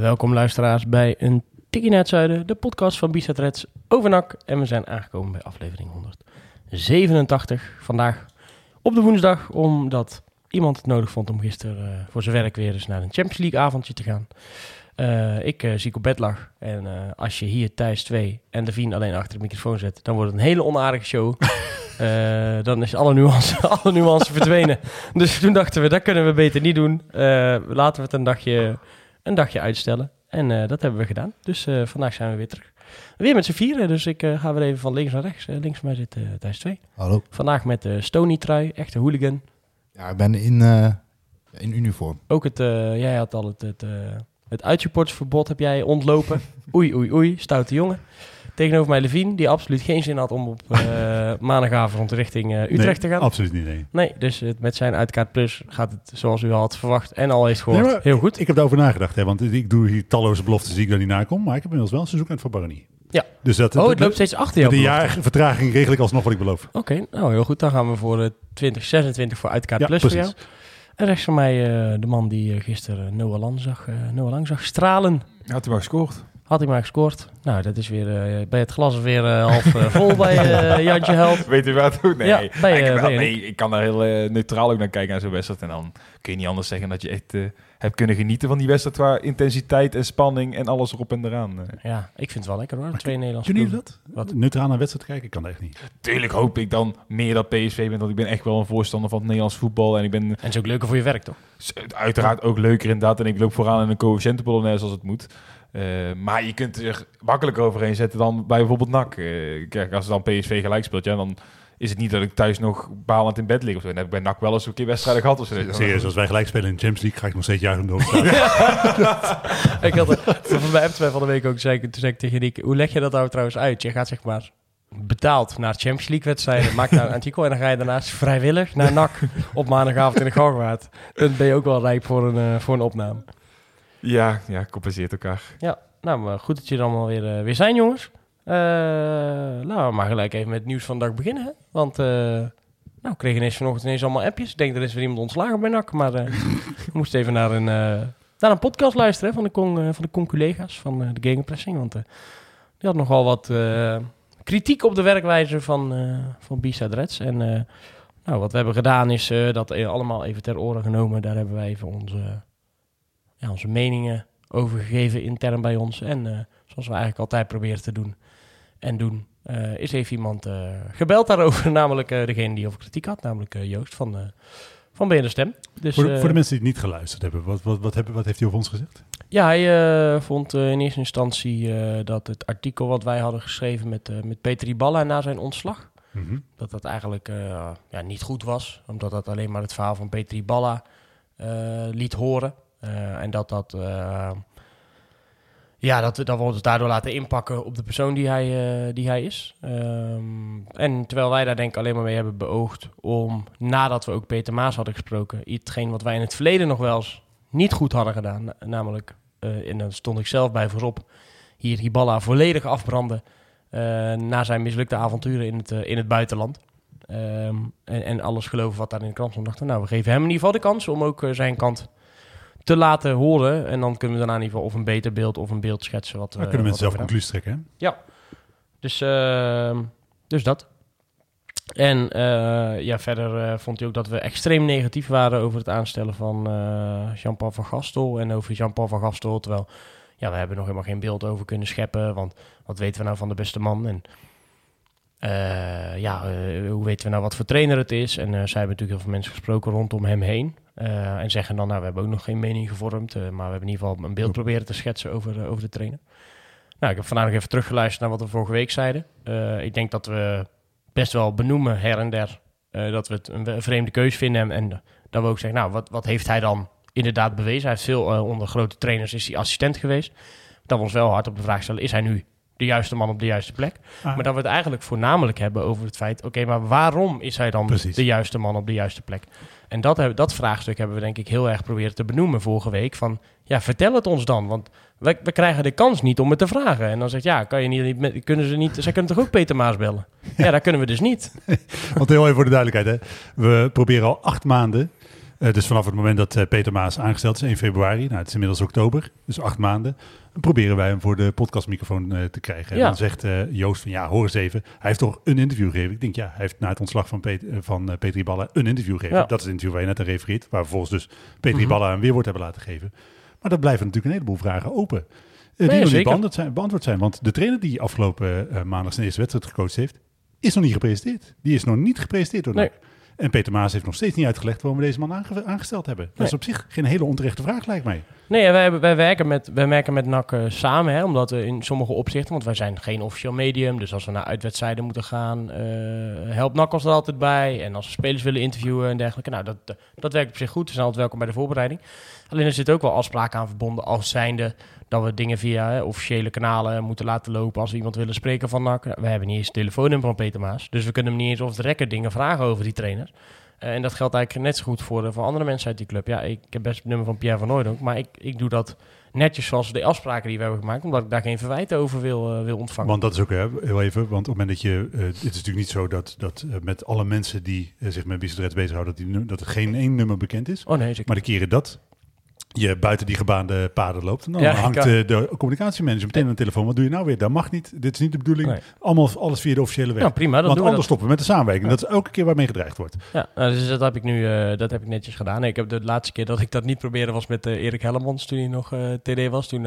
Welkom luisteraars bij een Tikkie naar het Zuiden, de podcast van Bizet Reds over NAC. En we zijn aangekomen bij aflevering 187. Vandaag op de woensdag, omdat iemand het nodig vond om gisteren uh, voor zijn werk weer eens naar een Champions League avondje te gaan. Uh, ik uh, ziek op bed lag. En als je hier Thijs 2 en Devine alleen achter de microfoon zet, dan wordt het een hele onaardige show. dan is alle nuance, alle nuance verdwenen. Dus toen dachten we, dat kunnen we beter niet doen. laten we het een dagje, een dagje uitstellen. En uh, dat hebben we gedaan. Dus uh, vandaag zijn we weer terug. Weer met z'n vieren, dus ik uh, ga weer even van links naar rechts. links van mij zit Thijs 2. Hallo. Vandaag met de Stony trui, echte hooligan. Ja, ik ben in, in uniform. Ook het, jij had al het, het, het heb jij ontlopen. oei, oei, oei, stoute jongen. Tegenover mij Levine, die absoluut geen zin had om op uh, maandagavond richting uh, Utrecht nee, te gaan. absoluut niet, nee. Nee, dus het, met zijn uitkaart plus gaat het zoals u al had verwacht en al heeft gehoord. Nee, heel goed. Ik heb daarover nagedacht, hè, want ik doe hier talloze beloftes die ik dan niet nakom. Maar ik heb inmiddels wel een seizoen uit voor Baronie. Ja. Dus dat, oh, het loopt steeds achter jou. De jaar vertraging regel ik alsnog wat ik beloof. Oké, okay, nou heel goed. Dan gaan we voor uh, 2026 voor uitkaart ja, plus precies. voor jou. En rechts van mij uh, de man die uh, gisteren Noah Lang zag, uh, Noah Lang zag stralen. Had hij maar gescoord. Had hij maar gescoord. Nou, dat is weer uh, bij het glas weer uh, half uh, vol bij Jantje Held. Weet u wat? Nee, ja, bij, ik, nee ik kan daar heel neutraal ook naar kijken aan zo'n wedstrijd. En dan kun je niet anders zeggen dat je echt hebt kunnen genieten van die wedstrijd qua intensiteit en spanning en alles erop en eraan. Ja, ik vind het wel lekker hoor. Twee Nederlandse Kunnen jullie dat? Wat? Neutraal naar wedstrijd kijken? Ik kan dat echt niet. Tuurlijk hoop ik dan meer dat PSV ben, want ik ben echt wel een voorstander van het Nederlands voetbal. En ik ben... En het is ook leuker voor je werk toch? Uiteraard ook leuker inderdaad. En ik loop vooraan in een coëfficiëntenpolonaise als het moet. Uh, maar je kunt er makkelijker overheen zetten dan bij bijvoorbeeld NAC. Uh, kijk, als dan PSV gelijk speelt, ja, dan is het niet dat ik thuis nog balend in bed lig. Of zo. Dan heb ik bij NAC wel eens een keer wedstrijden gehad. Of zo. Serieus, als wij gelijk spelen in de Champions League, ga ik nog steeds juichen door. ik had het van mij twee van de week ook zei, toen zei ik tegen Nick, hoe leg je dat nou trouwens uit? Je gaat zeg maar betaald naar Champions League wedstrijden, maak daar een artikel en dan ga je daarnaast vrijwillig naar NAC op maandagavond in de Galgenwaard. Dan ben je ook wel rijp voor een, uh, voor een opname. Ja, ja, compenseert elkaar. Ja, nou, maar goed dat jullie allemaal weer, uh, weer zijn, jongens. Uh, nou, we maar gelijk even met het nieuws van de dag beginnen. Hè? Want, uh, nou, ik kreeg ineens vanochtend ineens allemaal appjes. Ik denk, er is weer iemand ontslagen bij NAC. Maar we moesten even naar een, naar een podcast luisteren hè, van de con, van de con-collega's van de Gegenpressing. Want die had nogal wat kritiek op de werkwijze van, van B-Side Reds. En nou, wat we hebben gedaan is dat allemaal even ter oren genomen. Daar hebben wij even onze ja, onze meningen over gegeven intern bij ons. En uh, zoals we eigenlijk altijd proberen te doen en doen, uh, is even iemand uh, gebeld daarover. Namelijk degene die over kritiek had, namelijk Joost van, van Stem. Dus, voor, de, voor de mensen die het niet geluisterd hebben, wat, wat, wat, hebben, wat heeft hij over ons gezegd? Ja, hij vond in eerste instantie dat het artikel wat wij hadden geschreven met, met Peter Iballa na zijn ontslag, mm -hmm. dat dat eigenlijk ja, niet goed was. Omdat dat alleen maar het verhaal van Peter Iballa liet horen. Uh, en dat dat, uh, ja, dat, dat we ons daardoor laten inpakken op de persoon die hij, uh, die hij is. Um, en terwijl wij daar denk ik alleen maar mee hebben beoogd om, nadat we ook Peter Maas hadden gesproken, hetgeen wat wij in het verleden nog wel eens niet goed hadden gedaan, na, namelijk, en daar stond ik zelf bij voorop, hier Hiballa volledig afbranden na zijn mislukte avonturen in het, in het buitenland. Um, en, en alles geloven wat daar in de krant stond. Nou, we geven hem in ieder geval de kans om ook zijn kant te laten horen. En dan kunnen we daarna in ieder geval of een beter beeld of een beeld schetsen. Wat, dan kunnen mensen zelf conclusies trekken, hè? Ja. Dus, uh, dus dat. En uh, ja, verder uh, vond hij ook dat we extreem negatief waren over het aanstellen van Jean-Paul van Gastel. En over Jean-Paul van Gastel, terwijl ja, we hebben nog helemaal geen beeld over kunnen scheppen. Want wat weten we nou van de beste man? En ja, hoe weten we nou wat voor trainer het is? En zij hebben natuurlijk heel veel mensen gesproken rondom hem heen. En zeggen dan, nou, we hebben ook nog geen mening gevormd. maar we hebben in ieder geval een beeld proberen te schetsen over, over de trainer. Nou, ik heb vandaag nog even teruggeluisterd naar wat we vorige week zeiden. ik denk dat we best wel benoemen her en der dat we het een, vreemde keus vinden. En, en dat we ook zeggen, nou, wat, wat heeft hij dan inderdaad bewezen. Hij heeft veel eh, onder grote trainers is hij assistent geweest. Dat we ons wel hard op de vraag stellen, is hij nu de juiste man op de juiste plek? Ah. Maar dat we het eigenlijk voornamelijk hebben over het feit... oké, maar waarom is hij dan Precies. de juiste man op de juiste plek? En dat, dat vraagstuk hebben we denk ik heel erg proberen te benoemen vorige week. Van, ja, vertel het ons dan. Want we, we krijgen de kans niet om het te vragen. En dan zegt, ja, kan je niet, kunnen ze niet... Zij kunnen toch ook Peter Maas bellen? Ja, dat kunnen we dus niet. Want heel even voor de duidelijkheid, hè. we proberen al acht maanden, eh, dus vanaf het moment dat eh, Peter Maas aangesteld is, 1 februari, nou het is inmiddels oktober, dus acht maanden, dan proberen wij hem voor de podcastmicrofoon eh, te krijgen. En dan zegt eh, Joost van ja, hoor eens even, hij heeft toch een interview gegeven. Ik denk ja, hij heeft na het ontslag van, Pet, eh, van Petri Balla een interview gegeven. Ja. Dat is het interview waar je net aan refereert, waar we vervolgens dus Petri Mhm. Balla een weerwoord hebben laten geven. Maar dat blijven natuurlijk een heleboel vragen open. die nog niet beantwoord zijn, beantwoord zijn. Want de trainer die afgelopen maandag zijn eerste wedstrijd gecoacht heeft, is nog niet gepresenteerd. Die is nog niet gepresenteerd door Nee. NAC. En Peter Maas heeft nog steeds niet uitgelegd waarom we deze man aange- aangesteld hebben. Dat is op zich geen hele onterechte vraag, lijkt mij. Nee, wij, wij, werken met, wij werken met NAC eh, samen, hè, omdat we in sommige opzichten, want wij zijn geen officieel medium, dus als we naar uitwedstrijden moeten gaan, eh helpt NAC ons er altijd bij. En als we spelers willen interviewen en dergelijke, nou, dat, dat werkt op zich goed. We zijn altijd welkom bij de voorbereiding. Alleen er zitten ook wel afspraken aan verbonden als zijnde dat we dingen via hè, officiële kanalen moeten laten lopen als we iemand willen spreken van NAC. We hebben niet eens het telefoonnummer van Peter Maas, dus we kunnen hem niet eens of de record dingen vragen over die trainers. Eh, en dat geldt eigenlijk net zo goed voor, eh, voor andere mensen uit die club. Ja, ik heb best het nummer van Pierre van Hooydonk, maar ik, ik doe dat netjes zoals de afspraken die we hebben gemaakt, omdat ik daar geen verwijten over wil, eh, wil ontvangen. Want dat is ook hè, heel even, want op het moment dat je... het is natuurlijk niet zo dat, dat met alle mensen die zich met Business bezighouden, dat, die, dat er geen één nummer bekend is. oh nee, zeker. Maar de keren dat je buiten die gebaande paden loopt, en dan Ja, hangt eh, de communicatiemanager meteen aan de telefoon. Wat doe je nou weer? Dat mag niet. Dit is niet de bedoeling. Nee. Allemaal alles via de officiële weg. Ja, prima. Dan Want doen we anders dat. stoppen we met de samenwerking. Dat is elke keer waarmee gedreigd wordt. Ja, nou, dus dat heb ik nu eh, dat heb ik netjes gedaan. Ik heb de laatste keer dat ik dat niet probeerde was met eh, Erik Hellemans toen hij nog TD was. Toen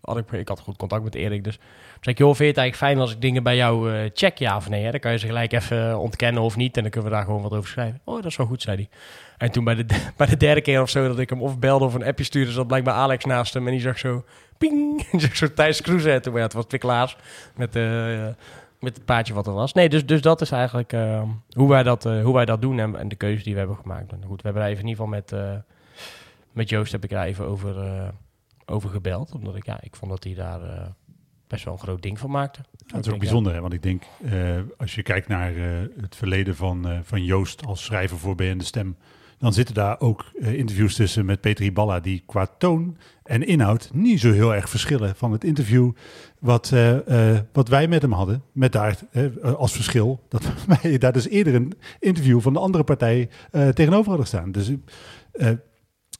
had ik, ik had goed contact met Erik. Dus zei ik, joh, vind je het eigenlijk fijn als ik dingen bij jou check, ja of nee? Hè? Dan kan je ze gelijk even ontkennen of niet. En dan kunnen we daar gewoon wat over schrijven. Oh, dat is wel goed, zei hij. En toen bij de, bij de derde keer of zo dat ik hem of belde of een appje stuurde, zat blijkbaar Alex naast hem. En die zag zo, ping, en zag zo Thijs Kroeze. En toen, ja, het was Klaas met, eh, met het paardje wat er was. Nee, dus, dus dat is eigenlijk eh, hoe, wij dat, eh, hoe wij dat doen en, en de keuze die we hebben gemaakt. En goed, we hebben daar even in ieder geval met, eh, met Joost heb ik daar even over, over gebeld. Omdat ik, ja, ik vond dat hij daar best wel een groot ding van maakte. Dat is ook bijzonder, hè? want ik denk, als je kijkt naar het verleden van, van Joost als schrijver voor BN De Stem, dan zitten daar ook eh, interviews tussen met Peter Iballa, die qua toon en inhoud niet zo heel erg verschillen van het interview wat, eh, eh, wat wij met hem hadden. Met daar als verschil dat wij daar dus eerder een interview van de andere partij tegenover hadden staan. Dus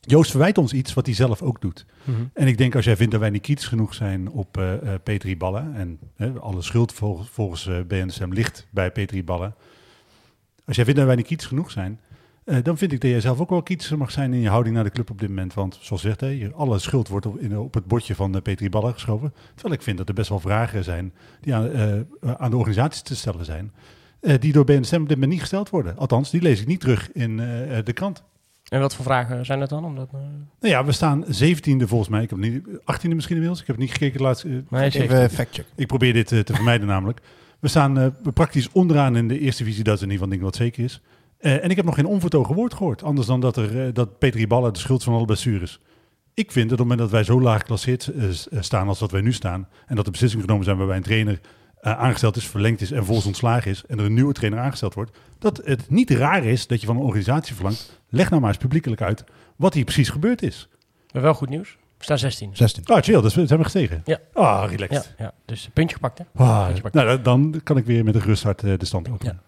Joost verwijt ons iets wat hij zelf ook doet. Mhm. En ik denk als jij vindt dat wij niet kritisch genoeg zijn op Petri Ballen, en alle schuld volgens, volgens BNSM ligt bij Petri Ballen. Als jij vindt dat wij niet kritisch genoeg zijn, eh, dan vind ik dat jij zelf ook wel kritischer mag zijn in je houding naar de club op dit moment. Want zoals zegt, hè, je- alle schuld wordt op, in, op het bordje van uh, Petri Ballen geschoven. Terwijl ik vind dat er best wel vragen zijn die aan, eh, aan de organisatie te stellen zijn. eh, die door BNSM op dit moment niet gesteld worden. Althans, die lees ik niet terug in eh, eh, de krant. En wat voor vragen zijn dat dan? Omdat, eh, Nou ja, we staan 17e volgens mij. Ik heb niet, 18e misschien inmiddels. Ik heb niet gekeken laatst. eh, nee. Even factcheck. Ik probeer dit eh, te vermijden namelijk. We staan eh, praktisch onderaan in de eerste divisie. Dat is in ieder geval ding wat zeker is. Eh, en ik heb nog geen onvertogen woord gehoord. Anders dan dat, er, eh, dat Petri Ballen de schuld van alle blessures. Ik vind dat op het moment dat wij zo laag geclasseerd eh, staan als dat wij nu staan. En dat de beslissingen genomen zijn waarbij een trainer eh, aangesteld is, verlengd is en volgens ontslagen is. En er een nieuwe trainer aangesteld wordt. Dat het niet raar is dat je van een organisatie verlangt. Leg nou maar eens publiekelijk uit wat hier precies gebeurd is. Maar wel goed nieuws. We staan 16. 16. Ah, chill. Dat zijn we gestegen. Ja. Ah, relaxed. Ja, ja, dus een puntje gepakt hè? Ah, Puntje gepakt. nou, dan- kan ik weer met een gerust hart eh, de stand openen.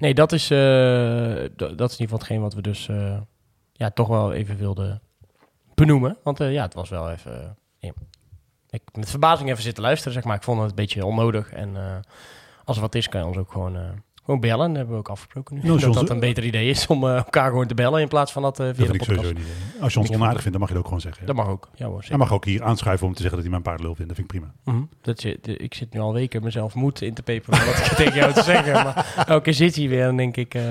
Nee, dat is, eh, dat is in ieder geval hetgeen wat we dus eh, ja, toch wel even wilden benoemen. Want eh, ja, het was wel even... Ik met verbazing even zitten luisteren, zeg maar. Ik vond het een beetje onnodig. En als er wat is, kan je ons ook gewoon, gewoon bellen. Dat hebben we ook afgesproken nu. Je dat dat een beter idee is om eh, elkaar gewoon te bellen in plaats van dat Dat via de vind ik podcast. sowieso niet. eh. Als je ons onaardig vindt, dan mag je dat ook gewoon zeggen. Dat mag ook. Ja hoor, Hij mag ook hier aanschuiven om te zeggen dat hij mijn paardenlul vindt. Dat vind ik prima. Mhm. Dat de- ik zit nu al weken mezelf moed in te peperen wat ik tegen jou te zeggen. Maar elke keer zit hij weer en denk ik... eh,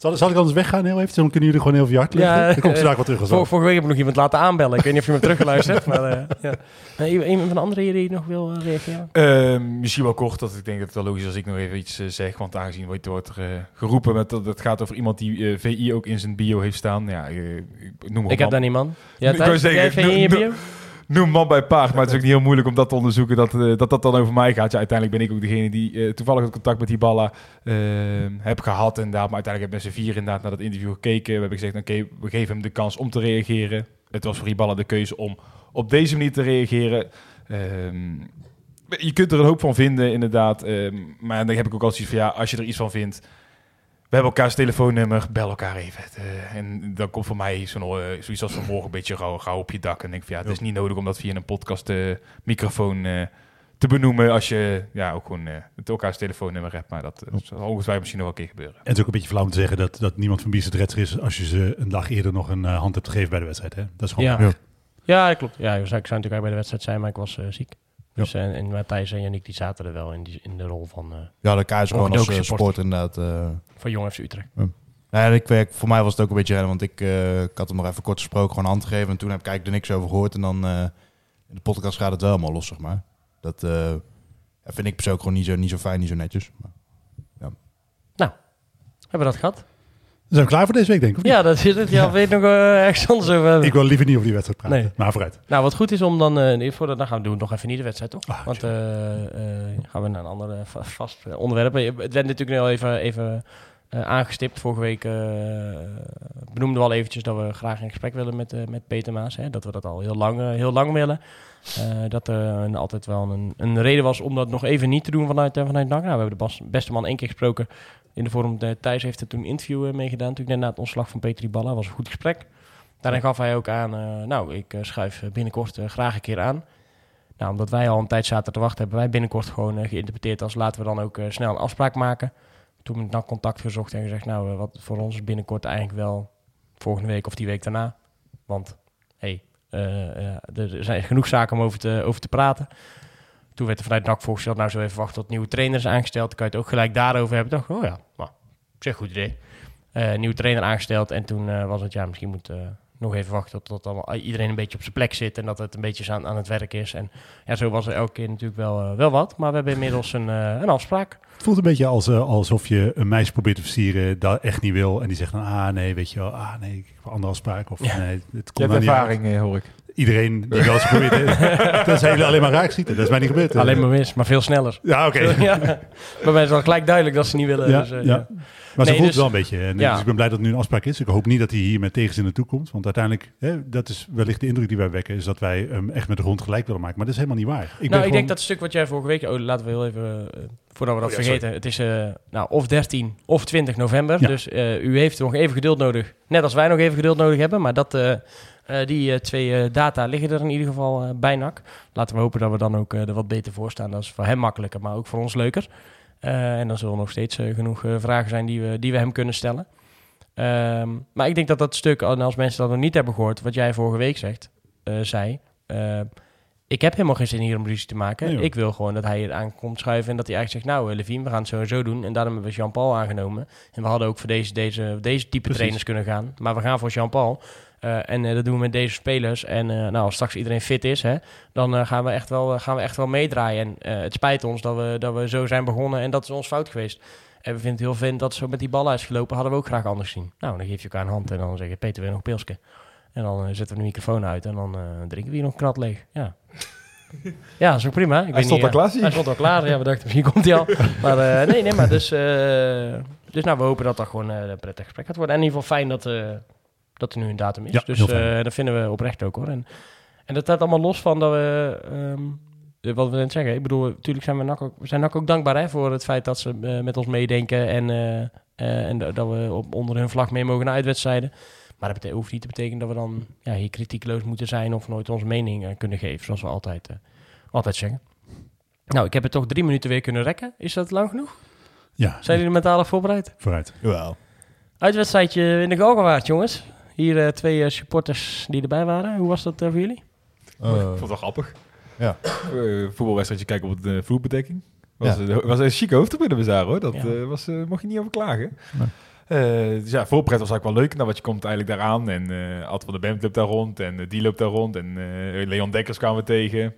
Zal, zal ik anders weggaan heel even? Dan kunnen jullie gewoon heel veel hard liggen. Ja, dan kom ik eh, straks wel terug. Vor, wel. vorige week heb ik nog iemand laten aanbellen. Ik weet niet of je me teruggeluisterd hebt. Maar, eh, ja. Eh, een van de anderen hier die nog wil eh, reageren? Ehm, misschien wel kort, dat ik denk dat het wel logisch is als ik nog even iets eh, zeg. Want aangezien wordt, wordt er eh, geroepen met dat het gaat over iemand die eh, VI ook in zijn bio heeft staan. Ja, eh, ik noem maar Ik heb daar niemand. Ja, Ik jij zeggen, VI in je no- bio? Noem man bij paard, maar het is ook niet heel moeilijk om dat te onderzoeken, dat eh, dat, dat dan over mij gaat. Ja, uiteindelijk ben ik ook degene die eh, toevallig het contact met die ballen heb gehad inderdaad. Maar uiteindelijk hebben z'n vier inderdaad naar dat interview gekeken. We hebben gezegd, oké, we geven hem de kans om te reageren. Het was voor die ballen de keuze om op deze manier te reageren. Ehm, je kunt er een hoop van vinden, inderdaad. Ehm, maar dan heb ik ook altijd zoiets van, ja, als je er iets van vindt... We hebben elkaars telefoonnummer, bel elkaar even. Eh, en dan komt voor mij zo'n, eh, zoiets als vanmorgen een beetje gauw, gauw op je dak. En denk van ja, het is niet nodig om dat via een podcast eh, microfoon eh, te benoemen. Als je ja, ook gewoon het elkaars telefoonnummer hebt. Maar dat, eh, zal ongetwijfeld misschien nog wel een keer gebeuren. En het is ook een beetje flauw om te zeggen dat, dat niemand van Bies het is als je ze een dag eerder nog een hand hebt gegeven bij de wedstrijd. Hè? Dat is gewoon Ja. waar. Ja, dat klopt. Ja, ik zou natuurlijk ook bij de wedstrijd zijn, maar ik was ziek. Dus, en, en Matthijs en Yannick die zaten er wel in, die, in de rol van, Ja, de K is gewoon als eh, sport inderdaad. Van Jong FC Utrecht. Nou ja, ik werk, voor mij was het ook een beetje rennen, want ik, eh, ik had hem nog even kort gesproken, gewoon hand gegeven. En toen heb ik eigenlijk er niks over gehoord. En dan eh, in de podcast gaat het wel helemaal los, zeg maar. Dat eh, ja, vind ik persoonlijk gewoon niet zo, niet zo fijn, niet zo netjes. Maar, Hebben we dat gehad? Zijn we klaar voor deze week, denk ik? of niet? Ja, dat is het. Ja, weet nog ergens anders over hebben. Ik wil liever niet over die wedstrijd praten. Nee. Maar vooruit. Nou, wat goed is om dan, eh voordat dan gaan we doen nog even niet de wedstrijd, toch? Ah, Want eh, eh, gaan we naar een ander va- vast onderwerp. Het werd natuurlijk al even, even eh, aangestipt. Vorige week eh, benoemden we al eventjes dat we graag in gesprek willen met, eh, met Peter Maas. Hè? Dat we dat al heel lang, heel lang willen. Dat er altijd wel een, een reden was om dat nog even niet te doen vanuit, vanuit NAC. Nou, we hebben de beste man één keer gesproken in de vorm. Thijs heeft er toen een interview mee gedaan. Natuurlijk net na het ontslag van Petri Balla. was een goed gesprek. Daarin gaf hij ook aan, nou, ik schuif binnenkort graag een keer aan. Nou, omdat wij al een tijd zaten te wachten, hebben wij binnenkort gewoon geïnterpreteerd als laten we dan ook snel een afspraak maken. Toen met NAC contact gezocht en gezegd, nou, eh, wat voor ons binnenkort eigenlijk wel volgende week of die week daarna. Want, hé, hey, eh, eh, er zijn genoeg zaken om over te, over te praten. Toen werd er vanuit NAC voorgesteld, nou, zo even wachten tot nieuwe trainer is aangesteld. Dan kan je het ook gelijk daarover hebben. Dacht, oh ja, nou, een goed idee. Nieuwe trainer aangesteld en toen was het, ja, misschien moet... nog even wachten tot, tot allemaal, iedereen een beetje op zijn plek zit en dat het een beetje aan, aan het werk is. En ja, zo was er elke keer natuurlijk wel, eh, wel wat. Maar we hebben inmiddels een, eh, een afspraak. Het voelt een beetje als, eh, alsof je een meisje probeert te versieren dat echt niet wil. En die zegt dan, ah nee, weet je wel, ah nee, ik heb een andere afspraak. Of Ja. nee, het Je komt hebt nou niet ervaring, hoor ik. Iedereen die wel eens probeert, dat zijn jullie alleen maar raak schieten. Dat is mij niet gebeurd. Alleen maar mis, maar veel sneller. Ja, oké. ja. Bij mij is wel gelijk duidelijk dat ze niet willen. Ja, dus, eh, ja. ja. Maar ze Nee, voelt dus- het wel een beetje. En, Ja. Dus ik ben blij dat het nu een afspraak is. Ik hoop niet dat hij hier met tegenzin naartoe komt. Want uiteindelijk, hè, dat is wellicht de indruk die wij wekken, is dat wij hem echt met de grond gelijk willen maken. Maar dat is helemaal niet waar. Ik nou, ik gewoon- denk dat het stuk wat jij vorige week... Oh, laten we heel even... eh, voordat we dat Oh, ja, vergeten. Het is eh, nou, of 13 of 20 november. Ja. Dus u heeft nog even geduld nodig. Net als wij nog even geduld nodig hebben. Maar dat, eh, die eh, twee eh, data liggen er in ieder geval eh, bij NAC. Laten we hopen dat we dan ook er wat beter voor staan. Dat is voor hem makkelijker, maar ook voor ons leuker. En dan zullen nog steeds genoeg vragen zijn die we, die we hem kunnen stellen. Ehm, maar ik denk dat dat stuk, en als mensen dat nog niet hebben gehoord, wat jij vorige week zegt, zei. eh, ik heb helemaal geen zin hier om ruzie te maken. Nee, ik wil gewoon dat hij hier aan komt schuiven en dat hij eigenlijk zegt, nou, Levine, we gaan het zo doen. En daarom hebben we Jean-Paul aangenomen. En we hadden ook voor deze, deze, deze type Precies. trainers kunnen gaan. Maar we gaan voor Jean-Paul. Eh, en eh, dat doen we met deze spelers. En eh, nou, als straks iedereen fit is, hè, dan gaan, we echt wel, gaan we echt wel meedraaien. En het spijt ons dat we, dat we zo zijn begonnen en dat is ons fout geweest. En we vinden het heel fijn dat zo met die ballen is gelopen. Hadden we ook graag anders zien. Nou, dan geef je elkaar een hand en dan zeg je, Peter, weer nog pilsje. En dan zetten we de microfoon uit en dan drinken we hier nog krat leeg. Ja, ja ook prima. Ik weet stond niet, al klaar, Hij stond al klaar. Ja, we dachten, misschien komt hij al. Maar nee, nee, maar dus... dus nou, we hopen dat dat gewoon een prettig gesprek gaat worden. En in ieder geval fijn dat, dat er nu een datum is. Ja, dus eh, dat vinden we oprecht ook hoor. En, en dat staat allemaal los van dat we... ehm, eh, wat we net zeggen. Ik bedoel, natuurlijk zijn we, NAC ook, we zijn NAC ook dankbaar hè, voor het feit dat ze eh, met ons meedenken. En, eh, eh, en dat we op, onder hun vlag mee mogen naar uitwedstrijden. Maar dat hoeft niet te betekenen dat we dan ja, hier kritiekloos moeten zijn of nooit onze mening kunnen geven. Zoals we altijd, altijd zeggen. Nou, ik heb het toch drie minuten weer kunnen rekken. Is dat lang genoeg? Ja, Zijn jullie mentaal voorbereid? vooruit. Jawel. Uitwedstrijdje in de Galgenwaard, jongens. Hier eh, twee eh, supporters die erbij waren. Hoe was dat eh, voor jullie? Ik vond het wel grappig. Ja. Eh, voetbalwedstrijdje kijken op de vloerbedekking. Was, Ja. was een chique hoofdtribune we zagen hoor. Dat Ja. eh, was, eh, mocht je niet over klagen. Nee. Eh, dus ja, voorpret was eigenlijk wel leuk. Nou, wat je komt eigenlijk daaraan. En eh Ad van de Bemt loopt daar rond. En die loopt daar rond. En eh, Leon Dekkers kwamen we tegen.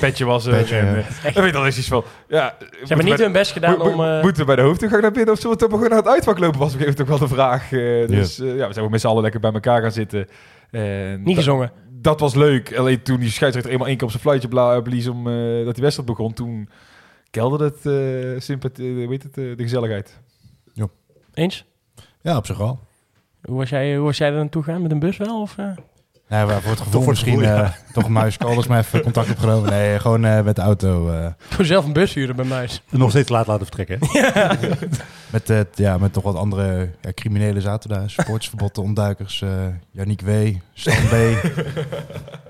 Petje was er. Petje, en, ja. eh, dan is iets van... Ja, Ze hebben niet hun best gedaan om... eh, Moeten we bij de hoofdtoegang naar binnen of zullen we toch gewoon naar het uitvak lopen? Was op een gegeven moment ook wel de vraag. Eh, dus eh, ja, we zijn ook met z'n allen lekker bij elkaar gaan zitten. En niet gezongen. dat was leuk. Alleen toen die scheidsrechter eenmaal één keer op zijn fluitje bla- blies om eh, dat die wedstrijd begon, toen kelderde het, eh sympathie, eh, weet het, eh, de gezelligheid. Eens? Ja, op zich wel. Hoe was jij, hoe was jij er naartoe gegaan? Met een bus wel? Of, eh? Nee, maar voor het gevoel voor het misschien gevoel, ja. eh, toch een muis Calders maar even contact opgenomen. Nee, gewoon eh, met de auto. eh, Gewoon zelf een bus huren bij Muis. Nog steeds laat laten vertrekken. hè? met, eh, ja, met toch wat andere ja, criminelen zaten daar. Sportsverboden ontduikers. eh Yannick W. Stan B.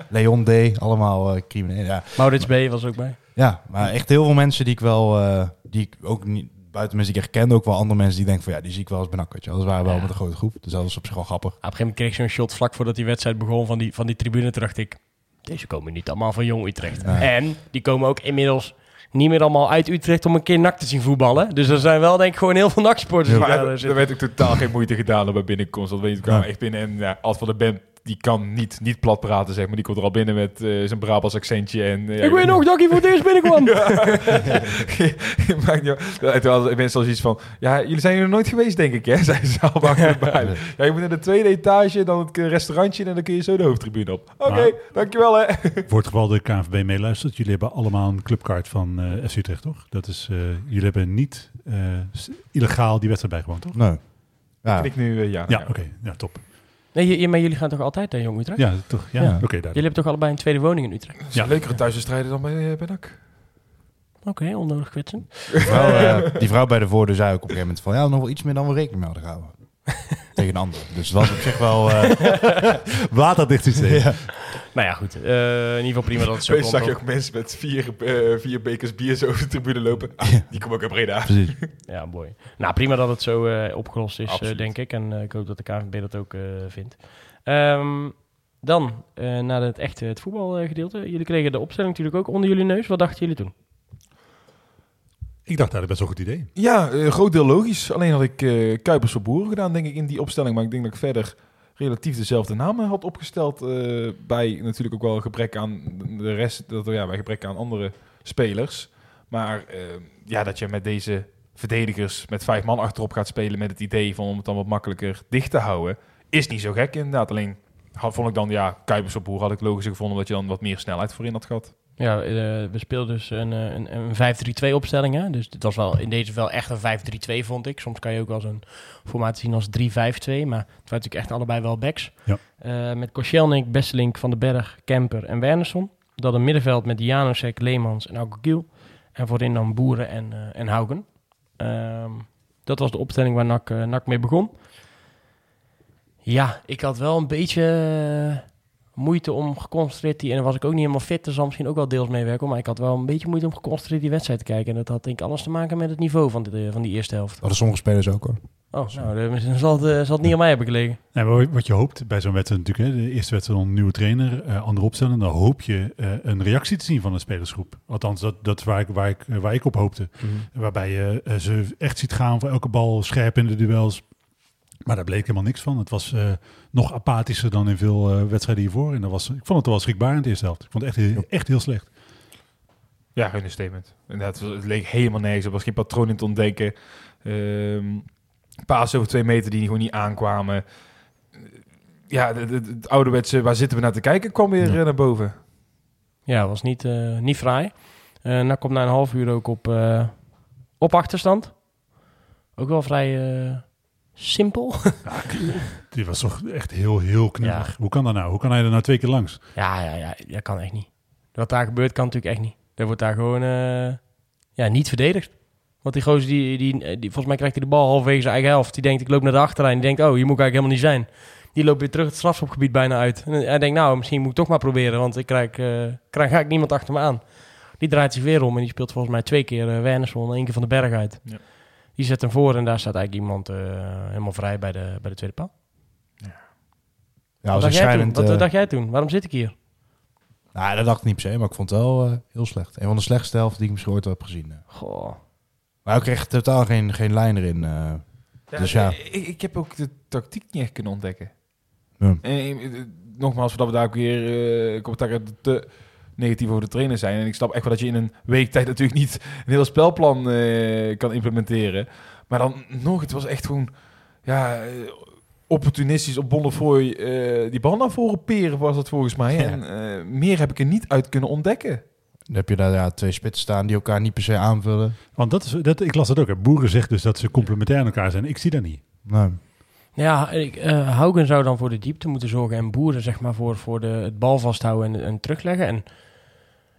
Leon D. Allemaal eh, criminelen. Ja. Maurits B. was ook bij. ja, maar echt heel veel mensen die ik wel... eh, die ik ook niet... Buiten mensen die ik echt kende, ook wel andere mensen die denken van ja, die zie ik wel eens benak. je. Dat waren wel Ja. met een grote groep. Dus dat was op zich wel grappig. Op een gegeven moment kreeg ik zo'n shot vlak voordat die wedstrijd begon van die, van die tribune. Toen dacht ik, deze komen niet allemaal van Jong Utrecht. En die komen ook inmiddels niet meer allemaal uit Utrecht om een keer nak te zien voetballen. Dus er zijn wel denk ik gewoon heel veel naksporters Maar daar, werd ook totaal geen moeite gedaan om bij binnenkomst. Dat weet je, we kwamen Ja. echt binnen en ja, Ad van de Bemt, die kan niet, niet plat praten, zeg maar. Die komt er al binnen met eh, zijn Brabants accentje. En, eh, ja, ik weet nog dat ik voor het eerst binnenkwam. En toen hadden mensen al zoiets van... Ja, jullie zijn er nooit geweest, denk ik, hè? Zijn ze allemaal erbij. Ja, je moet in de tweede etage, dan het restaurantje... en dan kun je zo de hoofdtribune op. Oké, dankjewel, hè? Voor het geval de KNVB meeluistert, jullie hebben allemaal een clubkaart van eh FC Utrecht, toch? Dat is, eh, jullie hebben niet eh, illegaal die wedstrijd bijgewoond, toch? Nee. Ja, ik nu, ja. Ja, oké. Ja, top. Nee, je- maar jullie gaan toch altijd naar Jong Utrecht? Ja, toch? Ja, Ja. oké. duidelijk. Jullie hebben toch allebei een tweede woning in Utrecht? Is een leukere thuiswedstrijden dan bij, eh, bij NAC. Oké, onnodig kwetsen. Die vrouw, eh, die vrouw bij de voordeur zei ook op een gegeven moment van... ja, nog wel iets meer dan we rekening mee hadden gehouden. Tegen een ander. Dus het was op zich wel... eh, Waterdichtsysteem. ja. Nou ja, goed. Eh, in ieder geval prima dat het zo komt. zag je ook. mensen met vier, eh, vier bekers bier zo over de tribune lopen. Ah, die komen ook uit Breda. Precies. Ja, mooi. Nou, prima dat het zo eh, opgelost is, denk ik. En ik hoop dat de KNVB dat ook eh, vindt. Ehm, dan, eh, naar het echte het voetbalgedeelte. jullie kregen de opstelling natuurlijk ook onder jullie neus. Wat dachten jullie toen? Ik dacht dat best wel goed idee. Ja, een groot deel logisch. Alleen had ik eh, Kuipers voor Boeren gedaan, denk ik, in die opstelling. Maar ik denk dat ik verder relatief dezelfde namen had opgesteld. eh, bij natuurlijk ook wel gebrek aan de rest, dat, ja, bij gebrek aan andere spelers. Maar eh, ja, dat je met deze verdedigers met vijf man achterop gaat spelen met het idee van om het dan wat makkelijker dicht te houden, is niet zo gek inderdaad. Alleen had, vond ik dan, ja, Kuipers voor Boeren had ik logisch gevonden, omdat je dan wat meer snelheid voorin had gehad. Ja, eh, we speelden dus een, eh, een, een 5-3-2 opstelling. Hè? Dus het was wel in deze wel echt een 5-3-2, vond ik. Soms kan je ook wel zo'n formatie zien als 3-5-2. Maar het waren natuurlijk echt allebei wel backs. Ja. Eh, met Koscielnik, Besselink, Van den Berg, Kemper en Wernersson. Dat een middenveld met Janusek, Leemans en Augugiel. En voorin dan Boeren en, eh, en Haugen. Ehm, dat was de opstelling waar NAC, eh, NAC mee begon. Ja, ik had wel een beetje moeite om geconcentreerd die... En dan was ik ook niet helemaal fit, dus zal misschien ook wel deels meewerken. Maar ik had wel een beetje moeite om geconcentreerd die wedstrijd te kijken. En dat had denk ik alles te maken met het niveau van, de, van die eerste helft. Hadden sommige spelers ook hoor. Oh, nou, dan zal het, eh, zal het niet aan mij hebben gelegen. Maar wat je hoopt bij zo'n wedstrijd natuurlijk, hè, de eerste wedstrijd onder een nieuwe trainer, eh, andere opstelling, dan hoop je eh, een reactie te zien van de spelersgroep. Althans, dat, dat is waar ik, waar, ik, waar ik op hoopte. Waarbij je ze echt ziet gaan voor elke bal scherp in de duels. Maar daar bleek helemaal niks van. Het was eh, nog apathischer dan in veel eh, wedstrijden hiervoor. En dat was, ik vond het wel schrikbaar in de eerste helft. Ik vond het echt, heel- echt heel slecht. Ja, geen statement. Inderdaad, het leek helemaal nergens. Er was geen patroon in te ontdekken. Ehm paas over twee meter die gewoon niet aankwamen. Ja, het- het het ouderwetse, waar zitten we naar te kijken, kwam weer Ja. eh, naar boven. Ja, was niet, eh, niet fraai. Eh NAC komt na een half uur ook op, eh, op achterstand. Ook wel vrij eh, simpel. Die was toch echt heel, heel knullig. Ja. Hoe kan dat nou? Hoe kan hij er nou twee keer langs? Ja, ja, ja, dat kan echt niet. Wat daar gebeurt, kan natuurlijk echt niet. Er wordt daar gewoon eh, ja, niet verdedigd. Want die gozer, die, die, die, volgens mij krijgt hij de bal halverwege zijn eigen helft. Die denkt, ik loop naar de achterlijn. Die denkt, oh, hier moet ik eigenlijk helemaal niet zijn. Die loopt weer terug het strafschopgebied bijna uit. En hij denkt, nou, misschien moet ik toch maar proberen. Want ik krijg, eh krijg eigenlijk niemand achter me aan. Die draait zich weer om en die speelt volgens mij twee keer uh, Wernersson en één keer van de berg uit. Ja. Die zet hem voor en daar staat eigenlijk iemand eh, helemaal vrij bij de, bij de tweede paal. Ja, wat, was dacht jij wat eh, dacht jij toen? Waarom zit ik hier? Nou, dat dacht ik niet per se, maar ik vond het wel eh, heel slecht. Een van de slechtste helften die ik misschien ooit heb gezien. Goh. Maar ik kreeg totaal geen, geen lijn erin. eh. Dus ja. Ik, ik heb ook de tactiek niet echt kunnen ontdekken. Ja. En, nogmaals, voordat we daar ook weer eh commentaar te negatief over de trainer zijn. En ik snap echt wel dat je in een week tijd natuurlijk niet een heel spelplan eh, kan implementeren. Maar dan nog, het was echt gewoon ja, eh, opportunistisch op Bonnefoy eh die bal naar voren peren was dat volgens mij. Ja. En eh, meer heb ik er niet uit kunnen ontdekken. Dan heb je daar ja, twee spitsen staan die elkaar niet per se aanvullen. Want dat is, dat, ik las dat ook. Hè. Boeren zegt dus dat ze complementair aan elkaar zijn. Ik zie dat niet. Nee. Ja, ik, eh, Haugen zou dan voor de diepte moeten zorgen en Boeren zeg maar voor, voor de, het bal vasthouden en, en terugleggen. En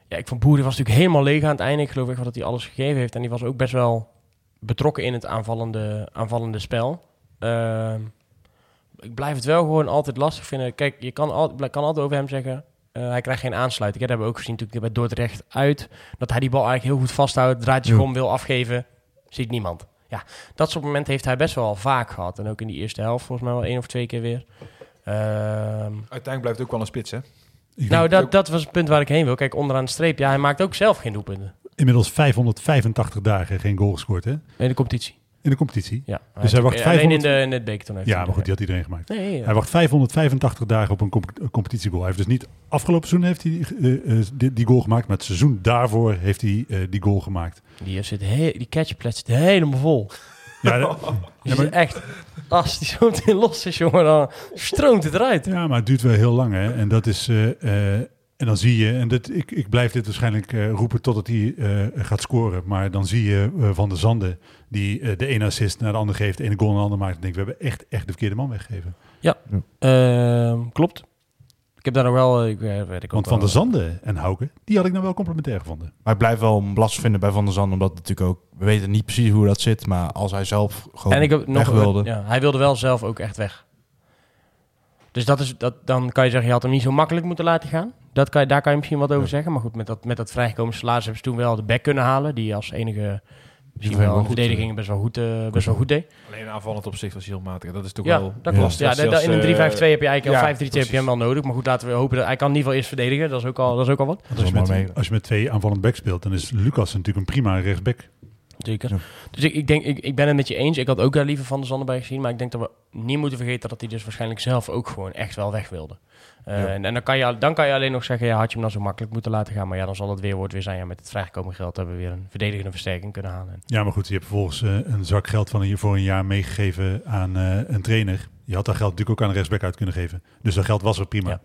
ja, ik vond Boeren was natuurlijk helemaal leeg aan het einde. Ik geloof echt wel dat hij alles gegeven heeft. En die was ook best wel betrokken in het aanvallende, aanvallende spel. Ehm, ik blijf het wel gewoon altijd lastig vinden. Kijk, je kan, al, kan altijd over hem zeggen... eh, hij krijgt geen aansluiting. Dat hebben we ook gezien natuurlijk bij Dordrecht uit. Dat hij die bal eigenlijk heel goed vasthoudt. Draait zich Ja. om, wil afgeven. Ziet niemand. Ja, dat soort momenten heeft hij best wel vaak gehad. En ook in die eerste helft volgens mij wel één of twee keer weer. Ehm, Uiteindelijk blijft het ook wel een spits, hè? Nou, dat, dat was het punt waar ik heen wil. Kijk, onderaan de streep. Ja, hij maakt ook zelf geen doelpunten. inmiddels 585 dagen geen goal gescoord hè? In de competitie. in de competitie. Ja. Dus hij wacht Alleen 500 in, de, in het bekertoernooi. Ja, maar goed, die had iedereen gemaakt. Nee, ja. Hij wacht 585 dagen op een comp- een competitiegoal. Hij heeft dus niet afgelopen seizoen heeft hij eh, eh, die, die goal gemaakt, maar het seizoen daarvoor heeft hij eh, die goal gemaakt. Die, zit he- die zit helemaal vol. Ja, dat- Ja, maar- echt... Als die zo meteen los is, jongen, dan stroomt het eruit. ja, maar het duurt wel heel lang. Hè? En dat is. eh, eh, en dan zie je, en dat, ik, ik blijf dit waarschijnlijk eh, roepen totdat hij eh, gaat scoren. Maar dan zie je eh, Van der Zanden, die eh, de ene assist naar de ander geeft, de ene goal naar de ander maakt. En denk, we hebben echt, echt de verkeerde man weggegeven. Ehm, klopt. Ik heb daar nog wel... Ik, eh, weet ik ook Want Van der Zanden en Hauke, die had ik nou wel complementair gevonden. Maar ik blijf wel lastig vinden bij Van der Zand, omdat natuurlijk ook... We weten niet precies hoe dat zit, maar als hij zelf gewoon En ik heb nog wilde... Ja, hij wilde wel zelf ook echt weg. Dus dat is, dat, dan kan je zeggen, je had hem niet zo makkelijk moeten laten gaan. Dat kan je, daar kan je misschien wat over Ja. zeggen. Maar goed, met dat, met dat vrijgekomen salaris hebben ze toen wel de back kunnen halen. Die als enige misschien wel wel verdediging best wel goed, eh, best wel goed deed. Alleen aanvallend opzicht was heel matig. Dat is toch Ja, wel... dat Ja. klopt. Ja, in een eh, 3-5-2 heb je eigenlijk ja, al 5-3-2 heb je hem wel nodig. Maar goed, laten we hopen dat hij kan in ieder geval eerst verdedigen. Dat is ook al, dat is ook al wat. Als, je met, als je met twee aanvallend back speelt, dan is Lucas natuurlijk een prima rechtsback. Ja. Dus ik, ik denk, ik, ik ben het met je eens. Ik had ook daar liever Van der Zanden bij gezien. Maar ik denk dat we niet moeten vergeten dat hij dus waarschijnlijk zelf ook gewoon echt wel weg wilde. Eh, Ja. En, en dan, kan je, dan kan je alleen nog zeggen, ja, had je hem dan zo makkelijk moeten laten gaan. Maar ja, dan zal het weerwoord weer zijn. Ja, met het vrijgekomen geld hebben we weer een verdedigende versterking kunnen halen. En Ja, maar goed, je hebt vervolgens eh, een zak geld van een, voor een jaar meegegeven aan eh, een trainer. Je had dat geld natuurlijk ook aan een rechtsback uit kunnen geven. Dus dat geld was er prima. Ja.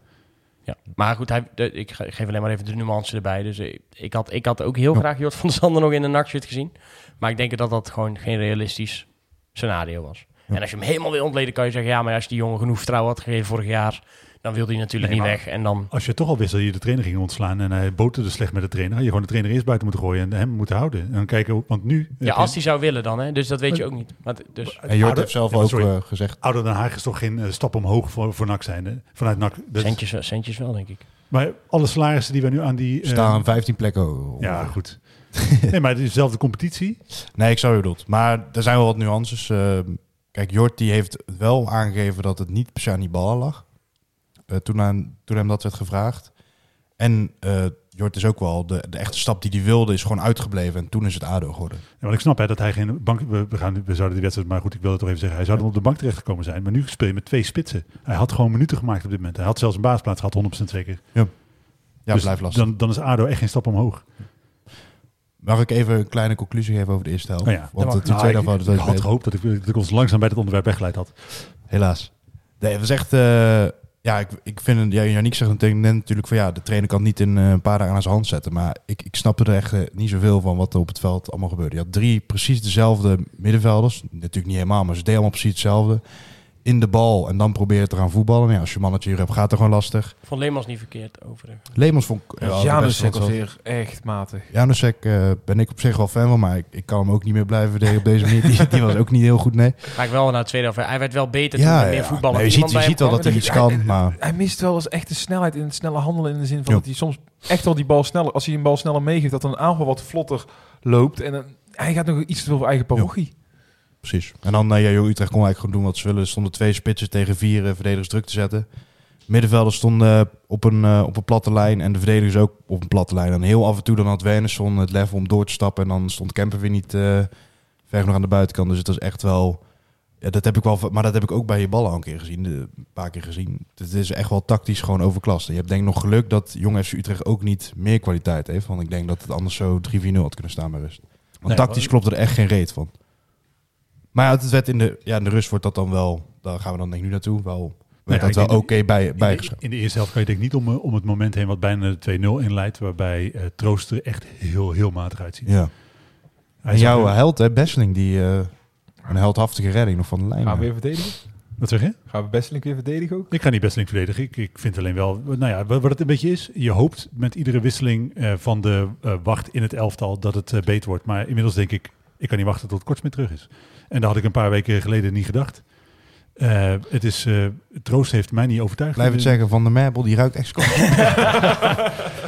Ja, maar goed, hij, de, ik ge- geef alleen maar even de nuance erbij. Dus ik, ik, had, ik had ook heel Ja. graag Jort van der Zanden nog in een nachtshirt gezien. Maar ik denk dat dat gewoon geen realistisch scenario was. Ja. En als je hem helemaal wil ontleden, kan je zeggen... ja, maar als je die jongen genoeg vertrouwen had gegeven vorig jaar... dan wil hij natuurlijk Nee, niet maar- weg. En dan... Als je toch al wist dat je de trainer ging ontslaan en hij boterde slecht met de trainer, had je gewoon de trainer eerst buiten moeten gooien en hem moeten houden. En dan kijken, want nu... Ja, als hij zou willen dan, hè. Dus dat weet je ook niet. Maar, t- dus, En Jort heeft zelf maar ook sorry. eh, gezegd... Ouder Den Haag is toch geen eh, stap omhoog voor, voor NAC zijn, hè? Vanuit NAC. Centjes, centjes wel, denk ik. maar alle salarissen die we nu aan die... eh, staan 15 plekken. o- Ja, goed. nee, maar het is dezelfde competitie. Nee, ik zou je bedoeld. Maar er zijn wel wat nuances. Eh, kijk, Jort die heeft wel aangegeven dat het niet per se aan die bal lag. Eh, toen, aan, toen hem dat werd gevraagd. En eh Jort is ook wel, de, de echte stap die hij wilde is gewoon uitgebleven. En toen is het ADO geworden. Ja, want ik snap hè, dat hij geen bank... We, we, gaan, we zouden die wedstrijd... Maar goed, ik wil het toch even zeggen. Hij zou dan op de bank terechtgekomen zijn. Maar nu speel je met twee spitsen. Hij had gewoon minuten gemaakt op dit moment. Hij had zelfs een baasplaats gehad, 100% zeker. Ja, Dus blijft lastig. Dan, dan is ADO echt geen stap omhoog. Mag ik even een kleine conclusie geven over de eerste helft? Oh ja. Want mag. de, de Nou, tweede ik, helft ik we had gehoopt dat ik, dat ik ons langzaam bij het onderwerp weggeleid had. Helaas. Nee, het was echt... eh, ja, ik, ik vind... het- Ja, Janiek zegt natuurlijk van... Ja, de trainer kan niet in eh, een paar dagen aan zijn hand zetten. Maar ik, ik snapte er echt eh, niet zoveel van wat er op het veld allemaal gebeurde. Je had drie precies dezelfde middenvelders. Natuurlijk niet helemaal, maar ze deden allemaal precies hetzelfde. In de bal en dan proberen te gaan voetballen. Ja, als je mannetje hier hebt, gaat het gewoon lastig. Vond Leemans niet verkeerd, overigens. Leemans vond ik... Ja, wel de Janus beste was weer echt matig. Janusek eh, ben ik op zich wel fan van, maar ik, ik kan hem ook niet meer blijven verdedigen op deze manier. Die, die was ook niet heel goed, nee. Maar ik wel naar de tweede helft. Hij werd wel beter toen er meer voetballen. Nee, je ziet, je ziet wel dat hij iets kan, maar Hij mist wel eens echt de snelheid in het snelle handelen. In de zin van Ja. dat hij soms echt wel die bal sneller... Als hij een bal sneller meegeeft, dat dan een aanval wat vlotter loopt. En hij gaat nog iets te veel voor eigen parochie. Precies. En dan, uh, ja, joh, Utrecht kon eigenlijk gewoon doen wat ze willen. Er stonden twee spitsen tegen vier eh, verdedigers druk te zetten. Middenvelders stonden eh, op een, eh, op een platte lijn en de verdedigers ook op een platte lijn. En heel af en toe dan had Wernersson het level om door te stappen en dan stond Kemper weer niet eh, ver genoeg aan de buitenkant. Dus het was echt wel Ja, dat heb ik wel, maar dat heb ik ook bij je ballen al een keer gezien, een paar keer gezien. Het is echt wel tactisch gewoon overklast. Je hebt denk ik nog geluk dat Jong FC Utrecht ook niet meer kwaliteit heeft. Want ik denk dat het anders zo 3-4-0 had kunnen staan bij rust. Want Nee, tactisch klopt er echt geen reet van. Maar ja, het werd in de, ja, in de rust wordt dat dan wel, daar gaan we dan denk ik nu naartoe, wel, werd Nou ja, dat wel oké bij, In de, bijgeschreven. in de eerste helft kan je denk ik niet om, eh, om het moment heen wat bijna de 2-0 inleidt, waarbij eh Troost er echt heel, heel matig uitziet. Ja. Hij En jouw held, hè, Besseling, die eh, een heldhaftige redding nog van de lijn. Gaan we weer verdedigen? Wat zeg je? Gaan we Besselink weer verdedigen ook? Ik ga niet Besseling verdedigen. Ik, ik vind alleen wel, nou ja, wat wat het een beetje is, je hoopt met iedere wisseling eh, van de eh, wacht in het elftal dat het beter wordt. Maar inmiddels denk ik, ik kan niet wachten tot Kortsmit terug is. En dat had ik een paar weken geleden niet gedacht. Eh, het is, eh, Troost heeft mij niet overtuigd. Blijf het zeggen, Van de Merbel, die ruikt echt.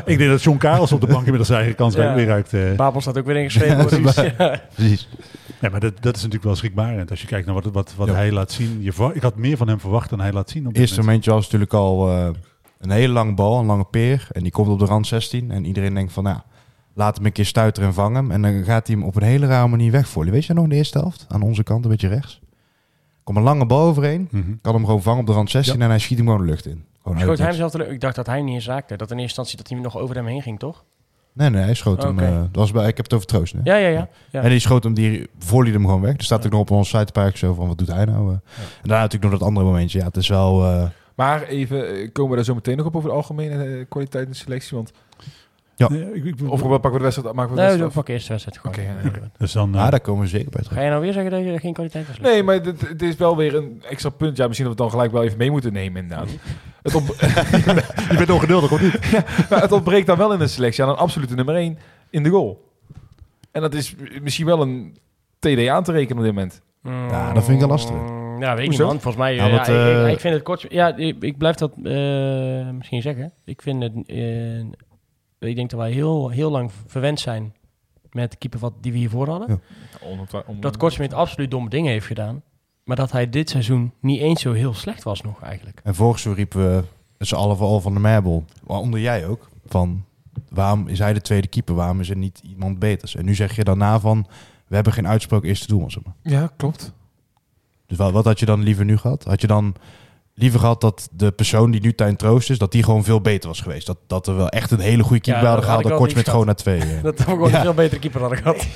Ik denk dat John Karels op de bank inmiddels zijn eigen kans Ja. weer uit. eh, Babel staat ook weer ingeschreven. ja. Precies. Ja, maar dat, dat is natuurlijk wel schrikbarend. Als je kijkt naar wat, wat, wat Ja. hij laat zien. Je, ik had meer van hem verwacht dan hij laat zien. Op dit eerste moment. momentje was natuurlijk al eh, een hele lange bal, een lange peer. En die komt op de rand 16. En iedereen denkt van, nou, laat hem een keer stuiteren en vangen hem. En dan gaat hij hem op een hele rare manier wegvoeren. Weet je nog in de eerste helft? Aan onze kant, een beetje rechts. Komt een lange bal overheen. Mhm. Kan hem gewoon vangen op de rand 16 Ja. en hij schiet hem gewoon de lucht in. Gewoon Schoot hij hem zelf terug? Ik dacht dat hij hem niet eens raakte. Dat in eerste instantie dat hij nog over hem heen ging, toch? Nee, nee, hij schoot hem. Oké. eh, dat was bij, ik heb het over Troost. Ja, ja, ja. ja. En die schoot hem, die volleyde hem gewoon weg. Er staat ook nog op onze sitepark zo van, wat doet hij nou? eh? En daarna natuurlijk nog dat andere momentje. Ja, het is wel... eh, Maar even, komen we daar zo meteen nog op over de algemene kwaliteit in de selectie? Want, Ja. Nee, ik- ik- of we pakken we de wedstrijd, maken we de Nee, we pakken eerst de wedstrijd gewoon. Ja, ja. dus dan, eh, ja, daar komen we zeker bij terug. Ga je nou weer zeggen dat je geen kwaliteit was? Nee, maar dit- het is wel weer een extra punt. Ja, misschien dat we het dan gelijk wel even mee moeten nemen inderdaad. Het, je bent ongeduldig, of niet? maar het ontbreekt dan wel in de selectie aan een absolute nummer 1 in de goal. En dat is misschien wel een TD aan te rekenen op dit moment. Ja, dat vind ik wel lastig. Mm, Ja, weet ik niet man. Volgens mij, Ja, ja, ja, ik, eh, ik, ik vind het kort... Ja, ik, ik blijf dat eh, misschien zeggen. Ik vind het... ik denk dat wij heel, heel lang verwend zijn met de keeper wat, die we hiervoor hadden. Ja. Onontwa- on- Dat Kortsmit absoluut domme dingen heeft gedaan. Maar dat hij dit seizoen niet eens zo heel slecht was nog eigenlijk. En vorig seizoen riepen we met z'n allen al van de Merbel, waaronder jij ook, van waarom is hij de tweede keeper? Waarom is er niet iemand beters? En nu zeg je daarna van, we hebben geen uitsproken eerste doelman. Zeg maar. Ja, klopt. Dus wat, wat had je dan liever nu gehad? Had je dan liever gehad dat de persoon die nu Tijn Troost is, dat die gewoon veel beter was geweest? Dat, dat er wel echt een hele goede keeper Ja, hadden gehaald, ik dan kort met gewoon naar twee. eh. Dat we gewoon Ja. een veel betere keeper hadden gehad.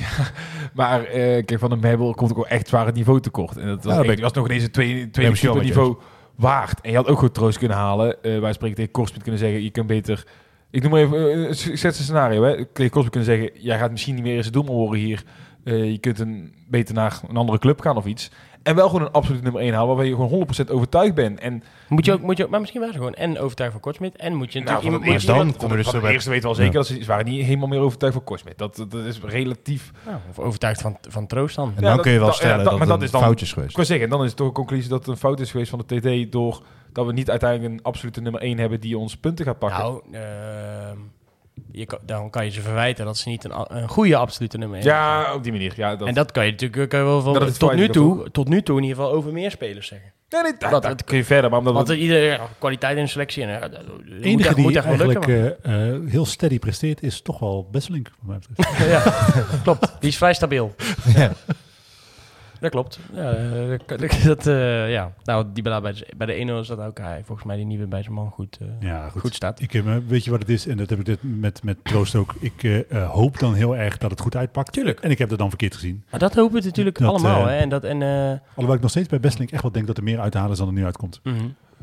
Maar eh, kijk, van de Mebel komt ook wel echt zwaar het niveau tekort. En dat was, echt- was nog tweede, tweede misschien wel met niveau waard. En je had ook goed troost kunnen halen. Eh wij spreken tegen Korsmit kunnen zeggen, je kunt beter... Ik noem maar even, zet een scenario. Hè. Tegen kunnen zeggen, jij gaat misschien niet meer eens het doelman worden hier. Je kunt een, beter naar een andere club gaan of iets. En wel gewoon een absoluut nummer 1 halen, waarbij je gewoon 100% overtuigd bent. En Moet je ook, moet je ook, maar misschien waren ze gewoon en overtuigd van Kortsmit. En moet je nou, natuurlijk het iemand- dan dan, kom je dus zo eerste weten we wel zeker Ja. dat ze, ze waren niet helemaal meer overtuigd van Korsmit. Dat, dat is relatief Nou, of overtuigd van, van Troost dan. En Ja, dan dat- kun je wel dat- ja, stellen dat- dat, maar het dat een is dan- fout is geweest. Ik wil zeggen, dan is het toch een conclusie dat het een fout is geweest van de TD door dat we niet uiteindelijk een absolute nummer 1 hebben die ons punten gaat pakken. Nou, ehm, je kan, dan kan je ze verwijten dat ze niet een, een goede absolute nummer hebben. ja, op die manier. Ja, dat, En dat kan je natuurlijk kan je wel van, tot, nu toe, tot nu toe in ieder geval over meer spelers zeggen. nee, nee, dat, dat- dat kun je verder, maar omdat Want we- er ieder ja, kwaliteit in selectie. En, ja, dat moet De echt- enige moet die echt wel lukken, eigenlijk eh, eh, heel steady presteert is toch wel Besselink. ja, klopt. Die is vrij stabiel. Ja. Dat klopt. Ja, eh, dat, dat, eh, ja. Nou, die bij de, bij de 1-0 is dat ook hij. Volgens mij die nieuwe bij zijn man goed, eh, Ja, goed. goed staat. Ik, weet je wat het is? En dat heb ik dit met, met Troost ook. Ik hoop dan heel erg dat het goed uitpakt. Tuurlijk. En ik heb dat dan verkeerd gezien. Maar dat hopen we natuurlijk Dat, allemaal. hè. En dat, en, eh, Alhoewel ik nog steeds bij Besselink echt wel denk dat er meer uit te halen is dan er nu uitkomt. mhm.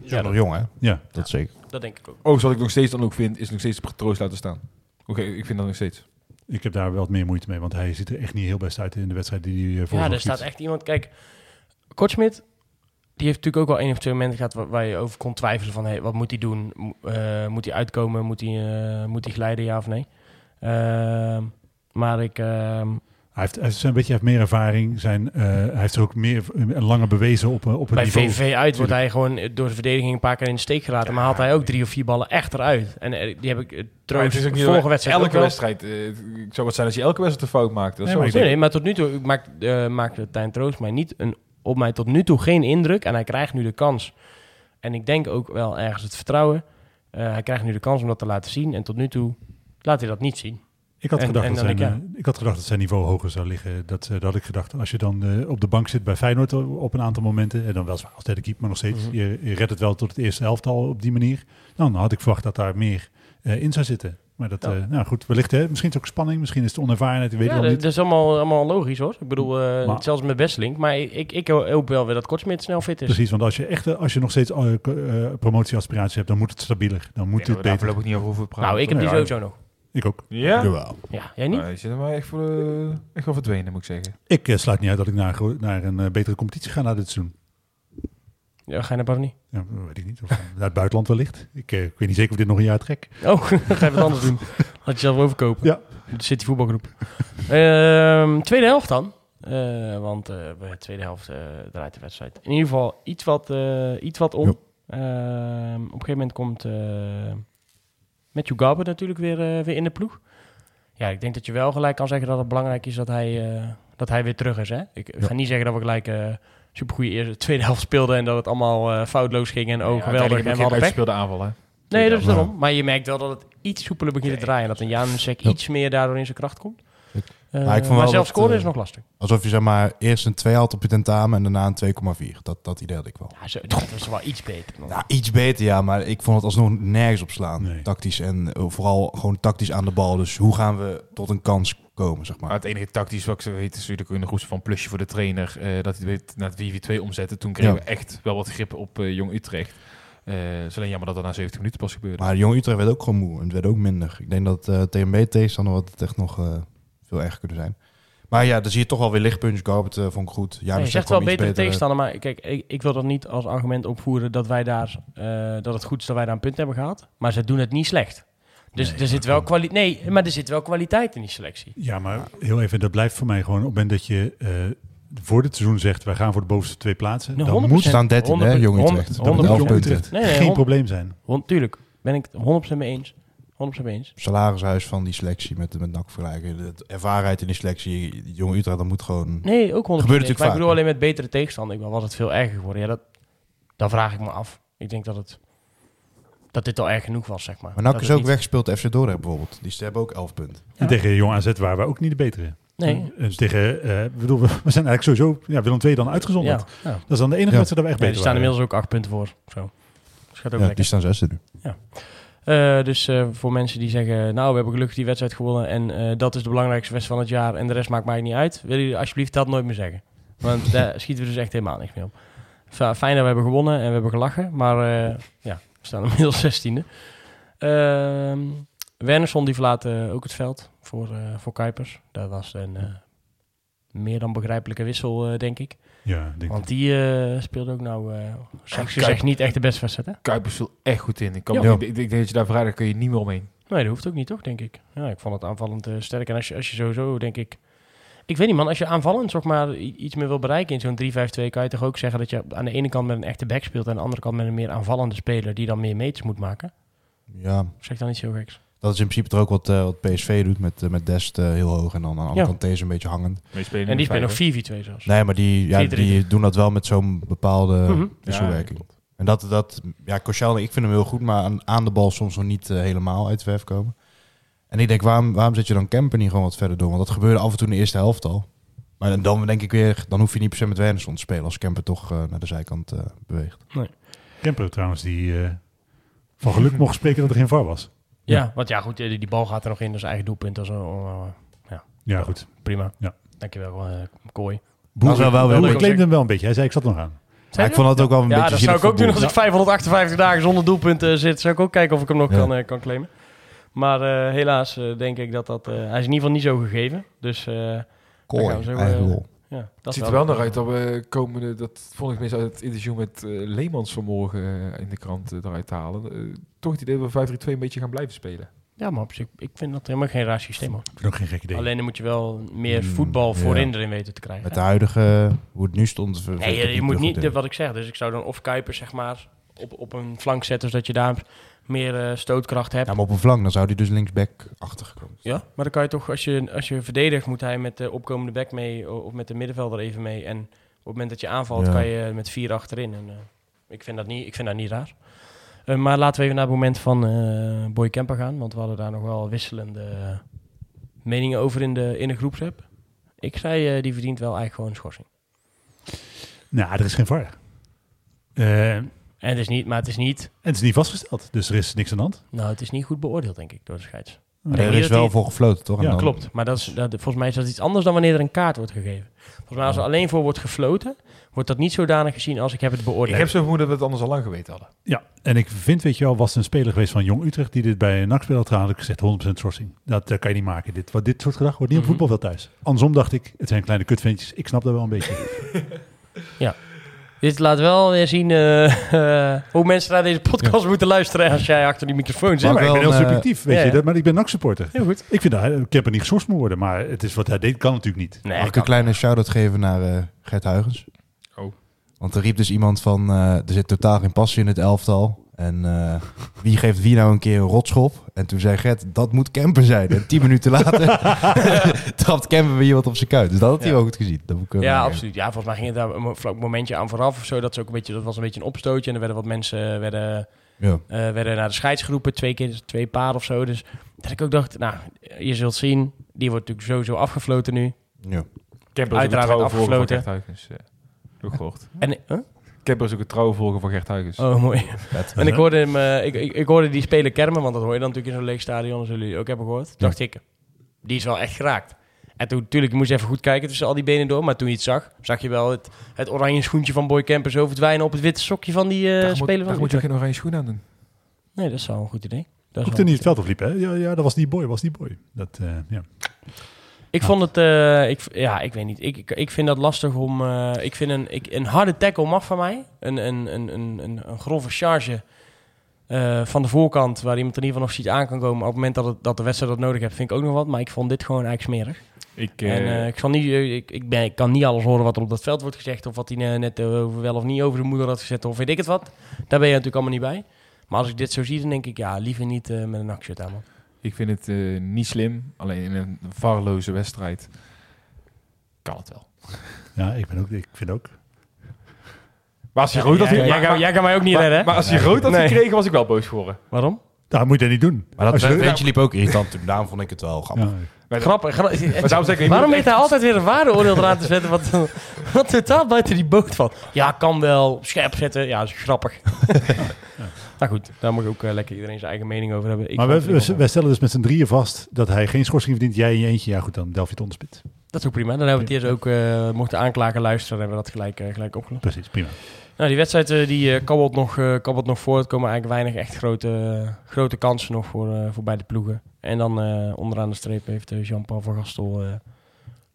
Ja, ja, nog dat, jong hè? Ja. Dat zeker. dat denk ik ook. Oh, wat ik nog steeds dan ook vind, is nog steeds troost laten staan. Oké, ik vind dat nog steeds. Ik heb daar wel wat meer moeite mee, want hij ziet er echt niet heel best uit in de wedstrijd die hij eh, voor Ja, er staat echt iemand... Kijk, Kortsmit, die heeft natuurlijk ook wel één of twee momenten gehad... waar, waar je over kon twijfelen van... Hey, wat moet hij doen? Eh, moet hij uitkomen? Moet hij, eh, moet hij glijden, ja of nee? Ehm, maar ik... Hij heeft, hij heeft een beetje hij heeft meer ervaring. Zijn, eh, hij heeft er ook meer en langer bewezen op, eh, op een bij niveau. VV uit wordt hij gewoon door de verdediging een paar keer in de steek gelaten. maar haalt hij ook drie of vier ballen echt eruit. En eh, die heb ik uh, trouwens het is ook niet vorige wedstrijd Elke wedstrijd. eh, het zou wat zijn als je elke wedstrijd een fout maakt. Nee, zo maar Nee, nee, maar tot nu toe maakt, eh maakt Tijn Troost mij niet een, op mij tot nu toe geen indruk. En hij krijgt nu de kans. En ik denk ook wel ergens het vertrouwen. Eh, hij krijgt nu de kans om dat te laten zien. En tot nu toe laat hij dat niet zien. Ik had, En- gedacht en dat zijn, ik, eh, ik had gedacht dat zijn niveau hoger zou liggen. Dat, eh, dat had ik gedacht. Als je dan eh, op de bank zit bij Feyenoord op een aantal momenten. En dan wel als derde keeper, maar nog steeds. Mhm. je, je redt het wel tot het eerste elftal op die manier. Nou, dan had ik verwacht dat daar meer eh, in zou zitten. Maar dat, Ja. eh, nou goed, wellicht hè. Misschien is het ook spanning. Misschien is het onervarenheid. Ik weet Ja, dat, niet. dat is allemaal, allemaal logisch hoor. Ik bedoel, eh, Maar- zelfs met Besselink. Maar ik, ik hoop wel weer dat Kortsmit snel fit is. Precies, want als je echt, als je nog steeds promotieaspiraties hebt, dan moet het stabieler. Dan moet Ik het we daar beter. voorlopig niet over hoeven praten. nou, ik heb die sowieso nog. Ik ook. Ja? Jawel. Ja, jij niet? Nou, je zit er maar echt, voor, eh, echt wel verdwenen, moet ik zeggen. Ik eh, sluit niet uit dat ik naar, naar een eh, betere competitie ga na dit seizoen. Ja, ga je naar Barney? Ja, weet ik niet. Of naar het buitenland wellicht. Ik, eh, ik weet niet zeker of dit nog een jaar trek. Oh, dan ga je wat anders doen. Laat je zelf overkopen. Ja. De City voetbalgroep. Ehm, tweede helft dan. Eh, want eh, bij de tweede helft eh, draait de wedstrijd. In ieder geval iets wat, eh, iets wat om. Ehm, op een gegeven moment komt Matthew Garber natuurlijk weer, eh, weer in de ploeg. Ja, ik denk dat je wel gelijk kan zeggen dat het belangrijk is dat hij, eh, dat hij weer terug is. Hè? Ik ga niet zeggen dat we gelijk eh supergoeie eerste, tweede helft speelden en dat het allemaal foutloos ging en oh Ja, geweldig en we hadden uitgespeelde aanval, hè? Nee, dat is daarom. Maar je merkt wel dat het iets soepeler begint te draaien. Dat een Janusek Ja. iets meer daardoor in zijn kracht komt. Eh, Maar ik vond maar wel zelf dat, scoren eh, is nog lastig. Alsof je zeg maar eerst een 2 had op je tentamen en daarna een 2,4. Dat, dat idee had ik wel. Ja, zo, dat was wel iets beter. dan. Nou, iets beter ja, maar ik vond het alsnog nergens op slaan. Nee. Tactisch en eh, vooral gewoon tactisch aan de bal. Dus hoe gaan we tot een kans komen, zeg Maar maar. het enige tactisch wat ik weet is natuurlijk in de groep van plusje voor de trainer. eh, dat hij weet naar het 4-4-2 omzetten. Toen kregen Ja. we echt wel wat grip op eh, Jong Utrecht. Eh, het is alleen jammer dat dat na 70 minuten pas gebeurde. Maar Jong Utrecht werd ook gewoon moe en het werd ook minder. Ik denk dat eh TMB tegenstander het echt nog eh, veel erger kunnen zijn. Maar ja, dan zie je toch wel weer lichtpuntjes. Garbert eh, vond ik goed. Ja, Nee, je zegt wel betere beter, eh, tegenstander, maar kijk, ik, ik wil dat niet als argument opvoeren dat wij daar, eh, dat het goed is dat wij daar een punt hebben gehad. Maar ze doen het niet slecht. Dus Nee, er zit wel kwaliteit. Nee, maar er zit wel kwaliteit in die selectie. Ja, maar heel even, dat blijft voor mij gewoon op het moment dat je eh, voor dit seizoen zegt, wij gaan voor de bovenste twee plaatsen. Nee, dan 100%. moet staan 13 hè, 100%, Jong Utrecht. 100%, Dat met 11 Jong punten. Utrecht Nee, nee, geen hond- probleem zijn. Want tuurlijk, ben ik het 100% mee eens. 100% mee eens. Salarishuis van die selectie met, met NAC vergelijken. De ervarenheid in die selectie. Jong Utrecht, dat moet gewoon... Nee, ook 100%. Gebeurt natuurlijk maar ik bedoel vaak, alleen met betere tegenstander. Ik was het veel erger geworden. Ja, dat, dan vraag ik me af. Ik denk dat het dat dit al erg genoeg was, zeg maar. Maar NAC Dat is ook niet- weggespeeld FC Dordrecht bijvoorbeeld. Die hebben ook 11 punten. En tegen Jong AZ waren we ook niet de betere. Nee. En dus tegen, eh, ik bedoel, we we zijn eigenlijk sowieso, ja, Willem II dan uitgezonderd. Ja, ja. Dat is dan de enige Ja. wedstrijd dat we echt Ja, die beter staan waren. inmiddels ook acht punten voor. Zo. Dus gaat ook Ja, lekker. die staan zesde nu. Eh, dus eh, voor mensen die zeggen, nou, we hebben gelukkig die wedstrijd gewonnen en eh, dat is de belangrijkste wedstrijd van het jaar en de rest maakt mij niet uit, willen jullie alsjeblieft dat nooit meer zeggen. Want daar schieten we dus echt helemaal niks meer op. Fijn dat we hebben gewonnen en we hebben gelachen, maar ja, we staan inmiddels zestiende. Ehm Wernersson die verlaat ook het veld voor, voor Kuipers. Dat was een meer dan begrijpelijke wissel, denk ik. Ja, denk ik. Want die eh, speelde ook nou, eh zeg, Kuip- gezegd, niet echt de beste wedstrijd, hè? Kuipers viel echt goed in. Ik, kan, Ja. ik, ik denk dat je daar vrijdag kun je niet meer omheen. Nee, dat hoeft ook niet, toch, denk ik. Ja, ik vond het aanvallend eh, sterk. En als je, als je sowieso, denk ik... Ik weet niet, man. Als je aanvallend zeg maar, iets meer wil bereiken in zo'n 3-5-2... kan je toch ook zeggen dat je aan de ene kant met een echte back speelt... en aan de andere kant met een meer aanvallende speler... die dan meer meters moet maken. Ja, zeg ik dan niet zo geks? Dat is in principe toch ook wat, eh, wat PSV doet met, eh, met Dest eh, heel hoog. En dan aan de andere Ja. kant deze een beetje hangend. En die spelen nog 4-4-2 zelfs. Nee, maar die, ja, 4-3. die doen dat wel met zo'n bepaalde Mhm. wisselwerking. En dat, dat ja, Koshal, ik vind hem heel goed, maar aan, aan de bal soms nog niet helemaal uit de verf komen. En ik denk, waarom, waarom zet je dan Kemper niet gewoon wat verder door? Want dat gebeurde af en toe in de eerste helft al. Maar dan denk ik weer, dan hoef je niet per se met Wernersson te spelen als Kemper toch naar de zijkant eh, beweegt. Kemper trouwens, die eh, van geluk mocht spreken dat er geen VAR was. Ja, want ja, goed, die, die bal gaat er nog in. Is eigen doelpunt. Dat is wel, eh, Ja, goed. prima. Ja. Dankjewel, eh Kooi. Is wel wel Boer leuk. claimde hem wel een beetje. Hij zei, ik zat er nog aan. Ik vond dat ook wel een Ja, beetje dat zou ik ook doen als Boer. ik 558 dagen zonder doelpunten zit. Zou ik ook kijken of ik hem nog Ja. kan, eh, kan claimen. Maar eh, helaas eh, denk ik dat dat... eh, hij is in ieder geval niet zo gegeven. Dus eh, Kooi, zo, eigen eh, ja, dat Het ziet er wel naar uit dat we komende, dat vond ik meestal uit het interview met eh, Leemans vanmorgen eh, in de krant eh, eruit halen. Toch het idee dat we 5-3-2 een beetje gaan blijven spelen. Ja, maar op zich, ik vind dat helemaal geen raar systeem. Hoor. Ik vind ook geen gek idee. Alleen dan moet je wel meer Mm, voetbal ja. voorin erin weten te krijgen. Met de huidige, hoe het nu stond. Nee, je, je moet niet, de- ja. wat ik zeg, dus ik zou dan of Kuipers zeg maar op, op een flank zetten, zodat je daar meer eh, stootkracht hebt. Ja, maar op een flank, dan zou hij dus linksback achter komen. Ja, maar dan kan je toch, als je, als je verdedigt, moet hij met de opkomende back mee of met de middenvelder even mee. En op het moment dat je aanvalt, Ja. kan je met vier achterin. En, eh, ik, vind dat niet, ik vind dat niet raar. Eh, maar laten we even naar het moment van eh Boy Kemper gaan, want we hadden daar nog wel wisselende meningen over in de, in de groepsapp. Ik zei, eh, die verdient wel eigenlijk gewoon een schorsing. Nou, er is geen VAR. Eh, en En het is niet, maar het is niet, het is niet vastgesteld, dus er is niks aan de hand. nou, het is niet goed beoordeeld, denk ik, door de scheids. Maar er is wel die- voor gefloten, toch? En Ja, dan- Klopt, maar dat is, dat, volgens mij is dat iets anders dan wanneer er een kaart wordt gegeven. Volgens mij als er alleen voor wordt gefloten, wordt dat niet zodanig gezien als ik heb het beoordeeld. Ik heb zo vermoeden dat we het anders al lang geweten hadden. Ja, en ik vind, weet je wel, was er een speler geweest van Jong Utrecht die dit bij een NAC-speler had gedaan, ik gezegd 100% schorsing. Dat, dat kan je niet maken. Dit, wat, dit soort gedrag wordt niet op Mhm. voetbalveld thuis. Andersom dacht ik, het zijn kleine kutventjes. Ik snap dat wel een beetje. Dit laat wel weer zien eh, hoe mensen naar deze podcast moeten luisteren als jij achter die microfoon zit. Ja, maar ik ben heel eh, subjectief, weet ja, je. ja. Dat, maar ik ben NAC-supporter. Heel goed. Ik vind dat hij- Kemper niet geschorst moet worden, maar het is wat hij deed, kan natuurlijk niet. Nee, Mag ik een kleine shout-out geven naar eh, Gert Huygens? Want er riep dus iemand van, eh, er zit totaal geen passie in het elftal. En eh, wie geeft wie nou een keer een rotschop? En toen zei Gert, dat moet Kemper zijn. En tien minuten later trapt Kemper weer iemand op zijn kuit. Dus dat had hij Ja. wel goed gezien. Dat moet ik, Ja, absoluut. Ja, volgens mij ging het daar een vlak momentje aan vooraf of zo. Dat, is ook een beetje, dat was een beetje een opstootje. En er werden wat mensen eh, werden, Ja. werden naar de scheids geroepen. Twee keer twee paar of zo. Dus dat ik ook dacht, nou, je zult zien. Die wordt natuurlijk sowieso afgefloten nu. ja. Kemper is ook Uiteraard afgefloten. Heb ik gehoord. En, huh? Kemper is ook een trouwe volger van Gert Huygens. Oh, mooi. Vet. En ik hoorde, hem, eh, ik, ik, ik hoorde die spelen kermen, want dat hoor je dan natuurlijk in zo'n leeg stadion. Dat zullen jullie ook hebben gehoord. Dacht ik, die is wel echt geraakt. En toen, natuurlijk, je moest even goed kijken tussen al die benen door. Maar toen je het zag, zag je wel het, het oranje schoentje van Boy Camper zo verdwijnen op het witte sokje van die eh daar moet, speler daar van moet je geen oranje schoen aan doen. Nee, dat is wel een goed idee. Dat Ook toen hij het veld opliep, hè? Ja, ja, dat was die boy, was die boy. Dat, eh, ja. Ik vond het, eh, ik, ja, ik weet niet. Ik, ik, ik vind dat lastig om. eh, ik vind een, ik, een harde tackle mag van mij. Een, een, een, een, een, grove charge eh, van de voorkant, waar iemand in ieder geval nog ziet aan kan komen. Op het moment dat, het, dat de wedstrijd dat nodig heeft, vind ik ook nog wat. Maar ik vond dit gewoon eigenlijk smerig. Ik, en ik, zal niet, ik, ik, ben, ik kan niet alles horen wat er op dat veld wordt gezegd. Of wat hij net over wel of niet over de moeder had gezet. Of weet ik het wat. Daar ben je natuurlijk allemaal niet bij. Maar als ik dit zo zie, dan denk ik, ja, liever niet met een actie aan. man. Ik vind het eh, niet slim. Alleen in een varloze wedstrijd kan het wel. ja, ik, ben ook, ik vind ook. Maar als je Ja, rood had, jij, maar- jij, kan- maar- jij kan mij ook niet maar- redden, maar als je rood had Nee. gekregen, was ik wel boos geworden. Waarom? Daar moet je dat niet doen. Maar dat ventje liep ook irritant toen. Daarom vond ik het wel grappig. Ja. Maar Grappig. gra- Maar daarom zeg ik, je Waarom moet weet hij altijd weer een waardeoordeel eraan te zetten? Wat, wat totaal buiten die boot van. Ja, kan wel. Scherp zetten. Ja, is grappig. Maar goed, daar moet ook eh, lekker iedereen zijn eigen mening over hebben. Ik maar we, geval- wij stellen dus met z'n drieën vast dat hij geen schorsing verdient. Jij in je eentje. Ja goed, dan delf je het onderspit. Dat is ook prima. Dan hebben we het eerst ook, eh mocht de aanklager luisteren, hebben we dat gelijk, eh, gelijk opgelost. Precies, prima. Nou, die wedstrijd eh, die, eh, kabbelt, nog, eh, kabbelt nog voor. Er komen eigenlijk weinig echt grote, eh, grote kansen nog voor, eh, voor beide ploegen. En dan eh, onderaan de streep heeft eh, Jean-Paul van Gastel eh,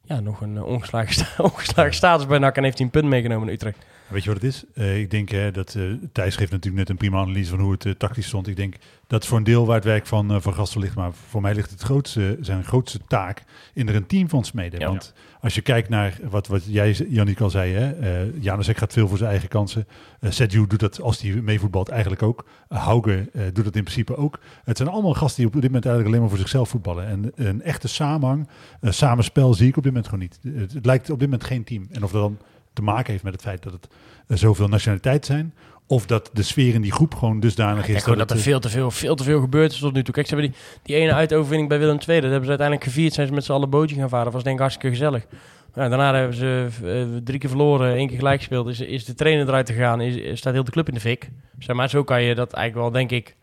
ja, nog een eh, ongeslagen, sta- ongeslagen status bij NAC en heeft hij een punt meegenomen in Utrecht. Weet je wat het is? Eh, ik denk eh, dat eh, Thijs geeft natuurlijk net een prima analyse van hoe het eh, tactisch stond. Ik denk dat voor een deel waar het werk van, van Gastel ligt. Maar voor mij ligt het grootste, zijn grootste taak in er een team van smeden. Ja. Want als je kijkt naar wat, wat jij, Jannik, al zei. Hè, uh, Janusek gaat veel voor zijn eigen kansen. Uh, Sergio doet dat als hij meevoetbalt eigenlijk ook. Uh, Hauge uh, doet dat in principe ook. Het zijn allemaal gasten die op dit moment eigenlijk alleen maar voor zichzelf voetballen. En een echte samenhang, samenspel zie ik op dit moment gewoon niet. Het, het lijkt op dit moment geen team. En of dat dan te maken heeft met het feit dat het uh, zoveel nationaliteit zijn. Of dat de sfeer in die groep gewoon dusdanig ja, is. dat, dat er veel te veel, veel te veel gebeurd is tot nu toe. Kijk, ze hebben die, die ene uitoverwinning bij Willem II. Dat hebben ze uiteindelijk gevierd. Zijn ze met z'n allen bootje gaan varen. Dat was denk ik hartstikke gezellig. Ja, daarna hebben ze uh, drie keer verloren, één keer gelijk gespeeld. Is, is de trainer eruit gegaan, is, staat heel de club in de fik. Zeg maar, zo kan je dat eigenlijk wel, denk ik,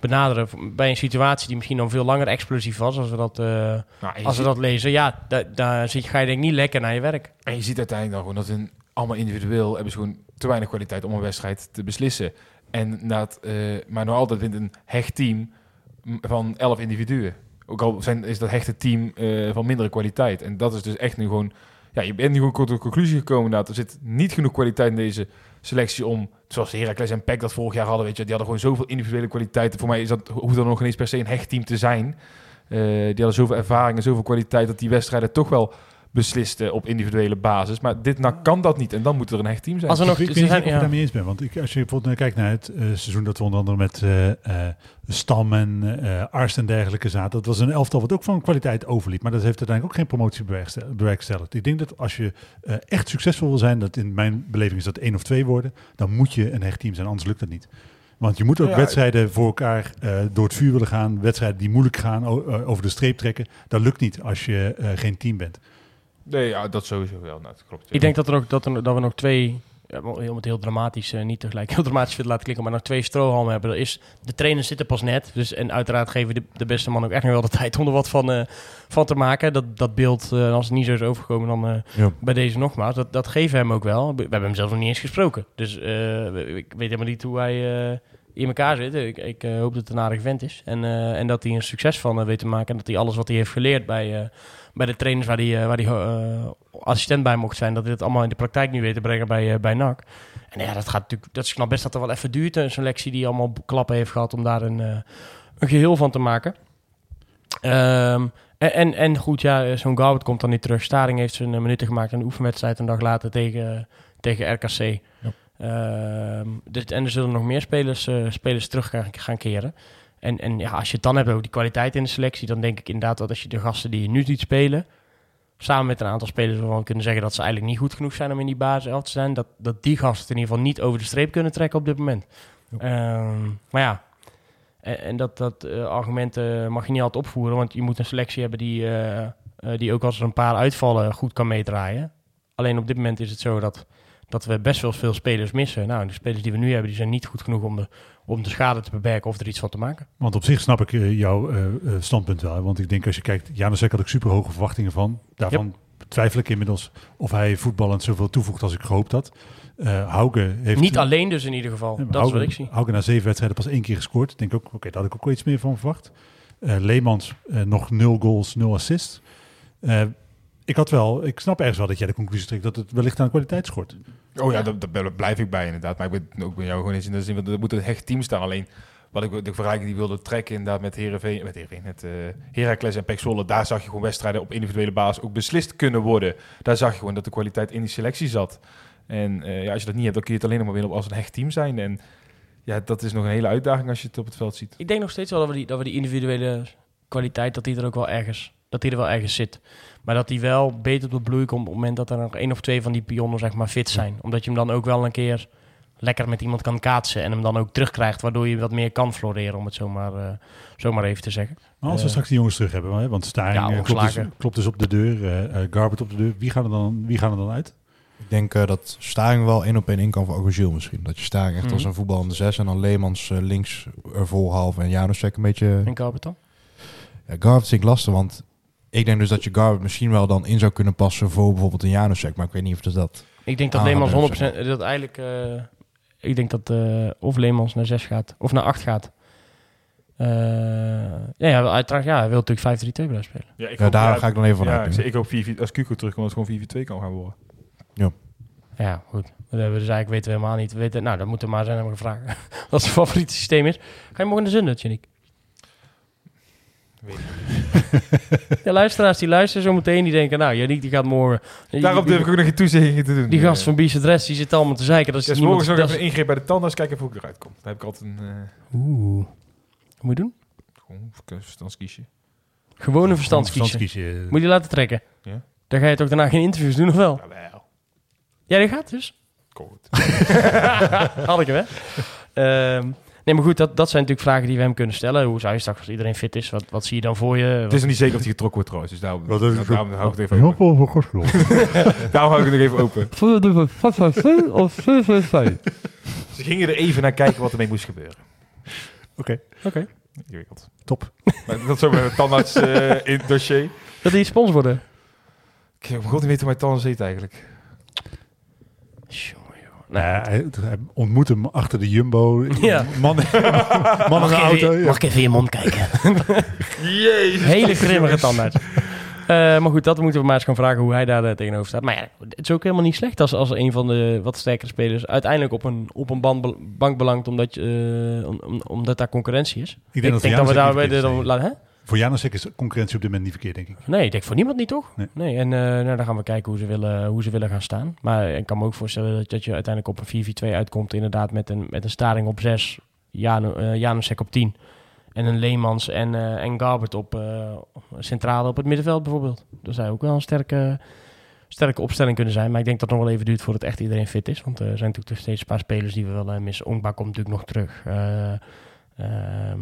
benaderen bij een situatie die misschien dan veel langer explosief was. Als we dat, uh, nou, als we dat lezen, ja, daar da ga je denk ik niet lekker naar je werk. En je ziet uiteindelijk dan gewoon dat hun allemaal individueel hebben ze gewoon te weinig kwaliteit om een wedstrijd te beslissen. En dat, uh, maar nog altijd wint een hecht team van elf individuen. Ook al zijn, is dat hechte team uh, van mindere kwaliteit. En dat is dus echt nu gewoon... Ja, je bent nu gewoon tot de conclusie gekomen dat er zit niet genoeg kwaliteit in deze selectie om... Zoals Heracles en PEC dat vorig jaar hadden, weet je. Die hadden gewoon zoveel individuele kwaliteiten. Voor mij is dat, hoeft dan nog ineens per se een hecht team te zijn. Uh, die hadden zoveel ervaring en zoveel kwaliteit dat die wedstrijden toch wel besliste op individuele basis. Maar dit nou kan dat niet. En dan moet er een hecht team zijn. Als er nog, ik weet niet of ik ja. daarmee eens ben. Want ik, als je bijvoorbeeld kijkt naar het uh, seizoen dat we onder andere met uh, uh, Stam en uh, Arst en dergelijke zaten. Dat was een elftal wat ook van kwaliteit overliep. Maar dat heeft uiteindelijk ook geen promotie bewerkstelligd. Ik denk dat als je uh, echt succesvol wil zijn, dat in mijn beleving is dat één of twee worden, dan moet je een hecht team zijn. Anders lukt dat niet. Want je moet ook Ja, wedstrijden voor elkaar eh, door het vuur willen gaan. Wedstrijden die moeilijk gaan, eh, over de streep trekken. Dat lukt niet als je eh, geen team bent. Nee, ja, dat sowieso wel. Nou, dat klopt. Ik denk dat, er ook, dat, er, dat we nog twee, ja, wel heel, heel dramatisch, eh, niet tegelijk heel dramatisch willen laten klinken, maar nog twee strohalmen hebben. Dat is, de trainers zitten pas net, dus, en uiteraard geven de, de beste man ook echt nog wel de tijd om er wat van, eh, van te maken. Dat, dat beeld, eh, als het niet zo is overgekomen, dan eh, Ja. bij deze nogmaals, dat, dat geven hem ook wel. We, hebben hem zelfs nog niet eens gesproken, dus eh, ik weet helemaal niet hoe hij... eh, in elkaar zit. Ik, ik hoop dat het een aardig vent is. En, eh, en dat hij een succes van weet te maken. En dat hij alles wat hij heeft geleerd bij, eh, bij de trainers waar hij, eh, waar eh, assistent bij mocht zijn, dat dat allemaal in de praktijk nu weet te brengen bij, eh, bij NAC. En ja, dat gaat natuurlijk, dat is knap best dat er wel even duurt. Een selectie die allemaal klappen heeft gehad om daar een, een geheel van te maken. Ehm, en, en, en goed, ja, zo'n Goudert komt dan niet terug. Staring heeft zijn minuten gemaakt in de oefenwedstrijd een dag later tegen, tegen RKC. Ehm, dus, en er zullen nog meer spelers, spelers terug gaan, gaan keren. En, en ja, als je het dan hebt over die kwaliteit in de selectie, dan denk ik inderdaad dat als je de gasten die je nu ziet spelen, samen met een aantal spelers waarvan we kunnen zeggen dat ze eigenlijk niet goed genoeg zijn om in die basis te zijn, dat, dat die gasten in ieder geval niet over de streep kunnen trekken op dit moment. Ehm, maar ja, en, en dat, dat eh, argument eh, mag je niet altijd opvoeren, want je moet een selectie hebben die, eh, die ook als er een paar uitvallen goed kan meedraaien. Alleen op dit moment is het zo dat, dat we best wel veel spelers missen. Nou, de spelers die we nu hebben, die zijn niet goed genoeg om de, om de schade te beperken of er iets van te maken. Want op zich snap ik eh, jouw eh, eh, standpunt wel. hè. Want ik denk als je kijkt, Janusek had ik super hoge verwachtingen van. Daarvan twijfel ik inmiddels of hij voetballend zoveel toevoegt als ik gehoopt had. Eh Hauge heeft... Niet alleen dus in ieder geval. Ja, dat is wat ik zie. Hauge na zeven wedstrijden pas één keer gescoord. Ik denk ook, oké, daar had ik ook wel iets meer van verwacht. Leemans nog nul goals, nul assists. Ik had wel, ik snap ergens wel dat jij de conclusie trekt dat het wellicht aan kwaliteit schort. Oh ja, daar, daar blijf ik bij inderdaad. Maar ik ben ook bij jou gewoon eens in de zin, want er moet een hecht team staan. Alleen wat ik de vergelijking die wilde trekken inderdaad met Heerenveen, met Heerenveen, met eh Heracles en Pek Zwolle, daar zag je gewoon wedstrijden op individuele basis ook beslist kunnen worden. Daar zag je gewoon dat de kwaliteit in die selectie zat. En eh, ja, als je dat niet hebt, dan kun je het alleen nog maar winnen als een hecht team zijn. En ja, dat is nog een hele uitdaging als je het op het veld ziet. Ik denk nog steeds wel dat we die, dat we die individuele kwaliteit, dat die er ook wel ergens, dat die er wel ergens zit. Maar dat die wel beter op de bloei komt op het moment dat er nog één of twee van die pionnen zeg maar fit zijn. Omdat je hem dan ook wel een keer lekker met iemand kan kaatsen en hem dan ook terugkrijgt, waardoor je wat meer kan floreren, om het zomaar, eh, zomaar even te zeggen. Maar als we Eh, straks die jongens terug hebben, hè, want Staring Ja, eh, klopt, dus, klopt dus op de deur, eh eh, Garbert op de deur. Wie gaan er dan, wie gaan er dan uit? Ik denk dat Staring wel één op één in kan voor Oguzil misschien. Dat je Staring echt Mhm. als een voetballende zes en dan Leemans links ervoor half en Janusek een beetje... En Garbert dan? Ja, Garvert vind ik lastig, want ik denk dus dat je Garvert misschien wel dan in zou kunnen passen voor bijvoorbeeld een Janusek, maar ik weet niet of dat dat... Ik denk dat Leemans dat 100%, dat eigenlijk, eh, ik denk dat eh, of Leemans naar 6 gaat, of naar 8 gaat. Eh, ja, ja, uiteraard, ja, hij wil natuurlijk 5-3-2 blijven spelen. Ja, ik Ja, daar ga ik dan even van ja, uit. ik, ik hoop 4 als Cuco terugkomt, dat het gewoon 4-4-2 kan gaan worden. Ja, goed. Dat hebben we dus eigenlijk weten we helemaal niet. We weten, nou, dat moet er maar zijn, hebben gevraagd. Wat zijn favoriete systeem is. Ga je morgen de zin, Janik? Weet Ja, luisteraars die luisteren zo meteen, die denken, nou, Janik die gaat morgen... Daarom die, durf ik ook nog geen toezeggingen te doen. die gast Eh, van Bies Adres, die zit allemaal te zeiken. Dat is Ja, s niemand... morgens nog dat even is- ingreep bij de tandarts, kijken of ik eruit kom. Dan heb ik altijd een... eh Oeh. Wat moet je doen? gewoon een verstandskiesje. Gewoon een verstandskiezen. Verstandskiezen. Moet je die laten trekken. Ja. Dan ga je toch daarna geen interviews doen, of wel? Jawel. Ja, die gaat dus. Goed. Had ik hem, hè? Ehm, nee, maar goed, dat, dat zijn natuurlijk vragen die we hem kunnen stellen. Hoe zou je straks, als iedereen fit is, wat, wat zie je dan voor je? Het is nog niet zeker of hij getrokken wordt trouwens, dus daarom, Wat is daarom hou ik het even open. voor Gospel. Daarom hou ik het nog even open. of Ze gingen er even naar kijken wat ermee moest gebeuren. Oké, Oké. Ingewikkeld. top. Maar dat is ook met de tandarts eh, in het dossier. Dat die spons worden. Ik heb god niet weten hoe mijn tandarts heet eigenlijk. Joh. Nou, ja, hij, hij ontmoet hem achter de Jumbo. Ja. Man, man in de auto. ja. mag ik even in je mond kijken? Jezus. Hele grimmige tandarts. Eh, maar goed, dat moeten we maar eens gaan vragen hoe hij daar eh, tegenover staat. Maar ja, het is ook helemaal niet slecht als, als een van de wat sterkere spelers uiteindelijk op een, op een ban- bank belangt omdat, je, eh, om, om- omdat daar concurrentie is. Ik Ik denk, denk, dat, we daar bij de, laten, hè? Voor Janusek is concurrentie op dit moment niet verkeerd, denk ik. Nee, ik denk voor niemand niet, toch? Nee. en eh, nou, dan gaan we kijken hoe ze willen, hoe ze willen gaan staan. Maar ik kan me ook voorstellen dat, dat je uiteindelijk op een 4-4-2 uitkomt. Inderdaad, met een, met een staring op 6, Janu, eh, Janusek op 10. En een Leemans en, eh en Garbert op centrale op het middenveld bijvoorbeeld. Dat zou ook wel een sterke, sterke opstelling kunnen zijn. Maar ik denk dat het nog wel even duurt voordat echt iedereen fit is. Want er zijn natuurlijk toch steeds een paar spelers die we wel missen. Onkba komt natuurlijk nog terug. Eh, ehm,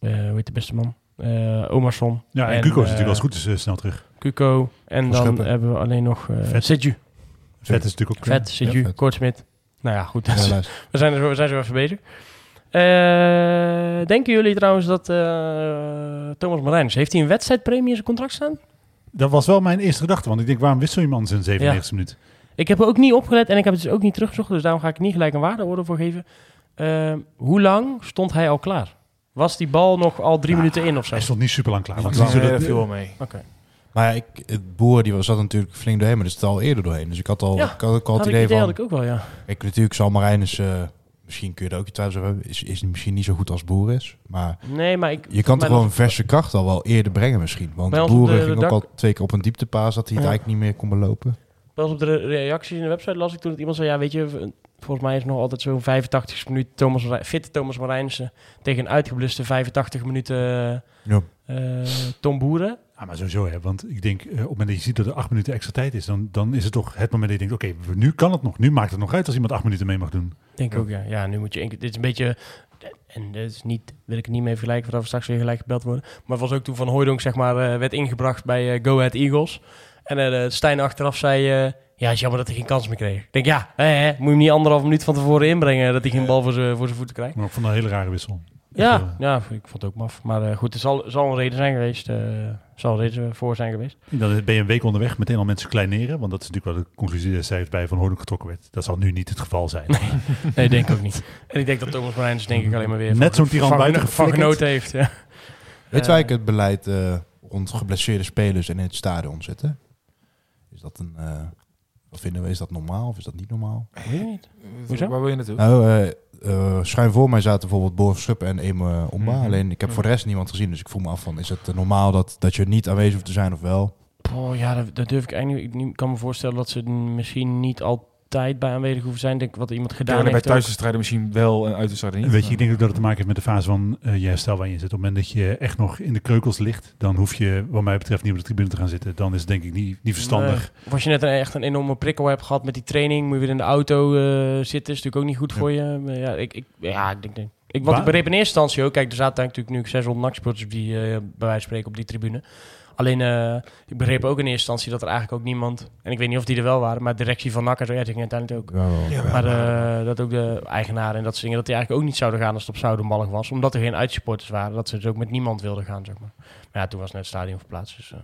eh, hoe heet de beste man? Eh Omarsson. Ja, en, En, Cuco is eh, natuurlijk als het goed is eh, snel terug. Cuco. En Van dan hebben we alleen nog uh, Vet. Seju. Vet is natuurlijk ook... Vet. Kortsmit. Nou ja, goed. Ja, we, zijn er, we zijn zo even bezig. Eh, denken jullie trouwens dat eh, Thomas Marijns... Heeft hij een wedstrijdpremie in zijn contract staan? Dat was wel mijn eerste gedachte, want ik denk, waarom wissel je man in 97 Ja. minuut? Ik heb er ook niet opgelet en ik heb het dus ook niet teruggezocht. Dus daarom ga ik niet gelijk een waardeoordeel voor geven. Eh, hoe lang stond hij al klaar? Was die bal nog al drie minuten in of zo? Hij stond niet super lang klaar. Want Dat zo dat- viel wel mee. Oké. Maar ja, ik, het boer die was zat natuurlijk flink doorheen, maar er zit al eerder doorheen. Dus ik had al, Ja, ik had ook al Had het ik idee idee van... had ik ook wel, ja. Ik natuurlijk zal Marijnus, eh misschien kun je er ook je twijfels over hebben, is, is misschien niet zo goed als boer is. Maar Nee, maar ik... je kan toch wel een verse kracht al wel eerder brengen misschien. Want boeren de- ging de ook dak- al twee keer op een dieptepaas dat hij het Ja. eigenlijk niet meer kon belopen. Wel eens op de re- reacties in de website las ik toen dat iemand zei... Ja, weet je, volgens mij is nog altijd zo'n 85 minuten Thomas fitte Thomas Marijnse... tegen een uitgebluste 85 minuten Ja. eh, Tom Boeren. Ja, maar sowieso, hè, want ik denk, eh, op het moment dat je ziet dat er acht minuten extra tijd is, dan, dan is het toch het moment dat je denkt, oké, nu kan het nog. Nu maakt het nog uit als iemand acht minuten mee mag doen. Denk ook, ja. Ja, nu moet je... Dit is een beetje... En dit is niet, wil ik het niet mee vergelijken, voordat we straks weer gelijk gebeld worden. Maar het was ook toen Van Hooydonk, zeg maar, eh, werd ingebracht bij eh, Go Ahead Eagles. En eh Stijn achteraf zei... eh, ja, het is jammer dat hij geen kans meer kreeg. Ik denk, ja, hè, hè, moet je hem niet anderhalf minuut van tevoren inbrengen... dat hij geen bal voor zijn voor zijn voeten krijgt. Maar ik vond dat een hele rare wissel. Ja, Echt, eh, ja, ik vond het ook maf. Maar eh, goed, er zal, zal een reden zijn geweest. eh zal een reden voor zijn geweest. Dan ben je een week onderweg, meteen al mensen kleineren. Want dat is natuurlijk wel de conclusie destijds bij Van Hoorn getrokken werd. Dat zal nu niet het geval zijn. Nee, denk ik ook niet. En ik denk dat Thomas Marijns denk ik alleen maar weer... Net zo'n tiran buiten Van genoten heeft, ja. Weet wij het beleid eh, rond geblesseerde spelers en in het stadion zitten? Is dat een... eh, wat vinden we? Is dat normaal of is dat niet normaal? Weet niet. Hoezo? Waar wil je naartoe? Nou, eh, eh, schuin voor mij zaten bijvoorbeeld Boris Schuppen en Eme Omba. Mhm. Alleen ik heb voor de rest niemand gezien. Dus ik voel me af van, is het eh, normaal dat, dat je niet aanwezig hoeft te zijn of wel? Oh ja, dat, dat durf ik eigenlijk niet. Ik kan me voorstellen dat ze misschien niet altijd bij aanwezig hoeven zijn. Denk ik wat iemand gedaan Ja, bij heeft. thuiswedstrijden misschien wel en uitwedstrijden niet. Weet je, ik denk ook dat het te maken heeft met de fase van eh, je herstel waar je in zit. Op het moment dat je echt nog in de kreukels ligt, dan hoef je, wat mij betreft, niet op de tribune te gaan zitten. Dan is het denk ik niet, niet verstandig. Nee. Of als je net een, echt een enorme prikkel hebt gehad met die training, moet je weer in de auto eh, zitten. Is natuurlijk ook niet goed voor je. Maar Ja, ik, ik, ja, ik denk, denk. Ik, wat ik begreep in eerste instantie ook. Kijk, er zaten natuurlijk nu 600 nachtsporters die, eh, bij wijze van spreken op die tribune. Alleen, eh, ik begreep ook in eerste instantie dat er eigenlijk ook niemand... En ik weet niet of die er wel waren, maar de directie van zo, ja, die ging uiteindelijk ook. Maar eh, dat ook de eigenaren en dat soort dingen, dat die eigenlijk ook niet zouden gaan als het op Zoudenballig was. Omdat er geen uitsupporters waren, dat ze dus ook met niemand wilden gaan, zeg maar. Maar ja, toen was net het stadion verplaatst, dus...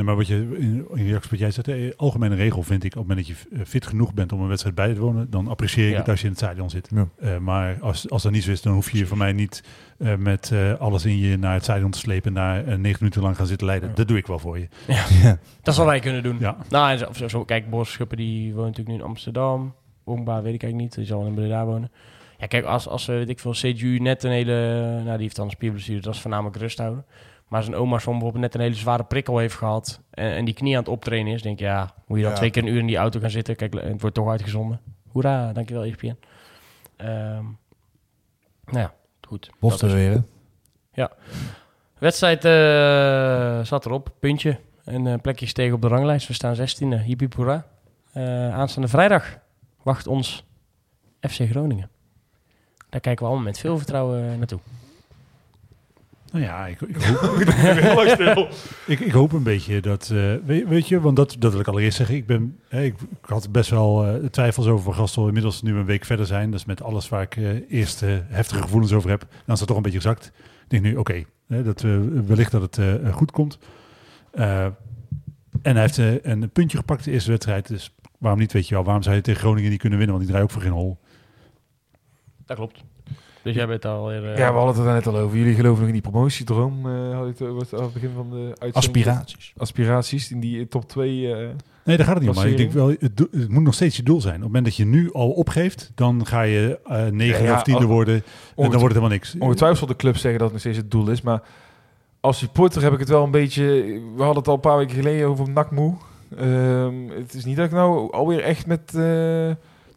Nee, maar wat je in, in reactie wat jij zegt, de algemene regel vind ik, op het moment dat je eh, fit genoeg bent om een wedstrijd bij te wonen, dan apprecieer ik Ja. het als je in het stadion zit. Ja. Eh, maar als, als dat niet zo is, dan hoef je je van mij niet eh, met alles in je naar het stadion te slepen en daar negen minuten lang gaan zitten leiden. Ja. Dat doe ik wel voor je. Dat zal wij kunnen doen. Ja. Nou, en zo, zo, zo- kijk, Boris Schuppen die woont natuurlijk nu in Amsterdam. Wongba weet ik eigenlijk niet, die zal in Breda wonen. Ja, kijk, als, als weet ik veel, CGU net een hele... Nou, die heeft dan een spierblessure, dat is voornamelijk rust houden. Maar zijn oma soms bijvoorbeeld net een hele zware prikkel heeft gehad... en, en die knie aan het optrainen is, denk ik, ja... moet je dan Ja. twee keer een uur in die auto gaan zitten? Kijk, het wordt toch uitgezonden. Hoera, dankjewel ESPN. Ehm nou ja, goed. Er is- weer, hè? Wedstrijd eh, zat erop, puntje. En plekjes tegen op de ranglijst. We staan 16e, hippie hoera. Eh, aanstaande vrijdag wacht ons FC Groningen. Daar kijken we allemaal met veel vertrouwen naartoe. Nou ja, ik, ik, hoop, ik, ik hoop een beetje dat, eh, weet, weet je, want dat, dat wil ik allereerst zeggen. Ik, ben, hè, ik, ik had best wel eh, twijfels over Van Gastel. Inmiddels nu een week verder zijn. Dat is met alles waar ik eh, eerst eh, heftige gevoelens over heb. Dan is dat toch een beetje gezakt. Ik denk nu, oké, hè, dat we wellicht dat het eh, goed komt. Eh, en hij heeft eh, een puntje gepakt de eerste wedstrijd. Dus waarom niet, weet je wel. Waarom zou je tegen Groningen niet kunnen winnen? Want die draaien ook voor geen hol. Dat klopt. Dus jij bent alweer... eh, Ja, we hadden het er net al over. Jullie geloven nog in die promotiedroom. eh had het over het, aan het begin van de uitzending. Aspiraties. Aspiraties in die top 2. Nee, daar gaat het niet om. Maar ik denk wel, het, het moet nog steeds je doel zijn. Op het moment dat je nu al opgeeft, dan ga je eh negen Ja, ja, of tiende al- worden. En dan wordt het helemaal niks. Ongetwijfeld zal de club zeggen dat het nog steeds het doel is. Maar als supporter heb ik het wel een beetje... We hadden het al een paar weken geleden over nakmoe. Ehm het is niet dat ik nou alweer echt met eh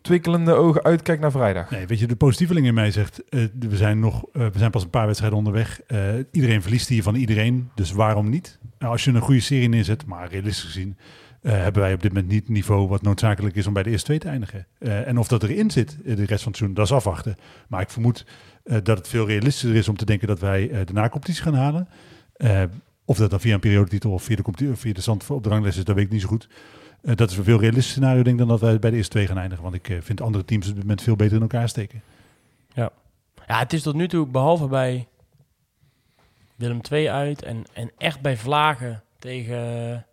twikkelende ogen uitkijk naar vrijdag. Nee, weet je, de positieveling in mij zegt, eh, we, zijn nog, eh, we zijn pas een paar wedstrijden onderweg. Eh, iedereen verliest hier van iedereen, dus waarom niet? Nou, als je een goede serie neerzet, maar realistisch gezien, hebben wij op dit moment niet het niveau wat noodzakelijk is om bij de eerste twee te eindigen. En of dat erin zit de rest van het seizoen, dat is afwachten. Maar ik vermoed dat het veel realistischer is om te denken dat wij de na-competitie gaan halen. Of dat dan via een periodetitel of via de, via de stand op de ranglijst is, dat weet ik niet zo goed. Eh, dat is een veel realistischer scenario, denk ik, dan dat wij bij de eerste twee gaan eindigen. Want ik eh, vind andere teams op dit moment veel beter in elkaar steken. Ja, het is tot nu toe, behalve bij Willem II uit en, en echt bij Vlagen tegen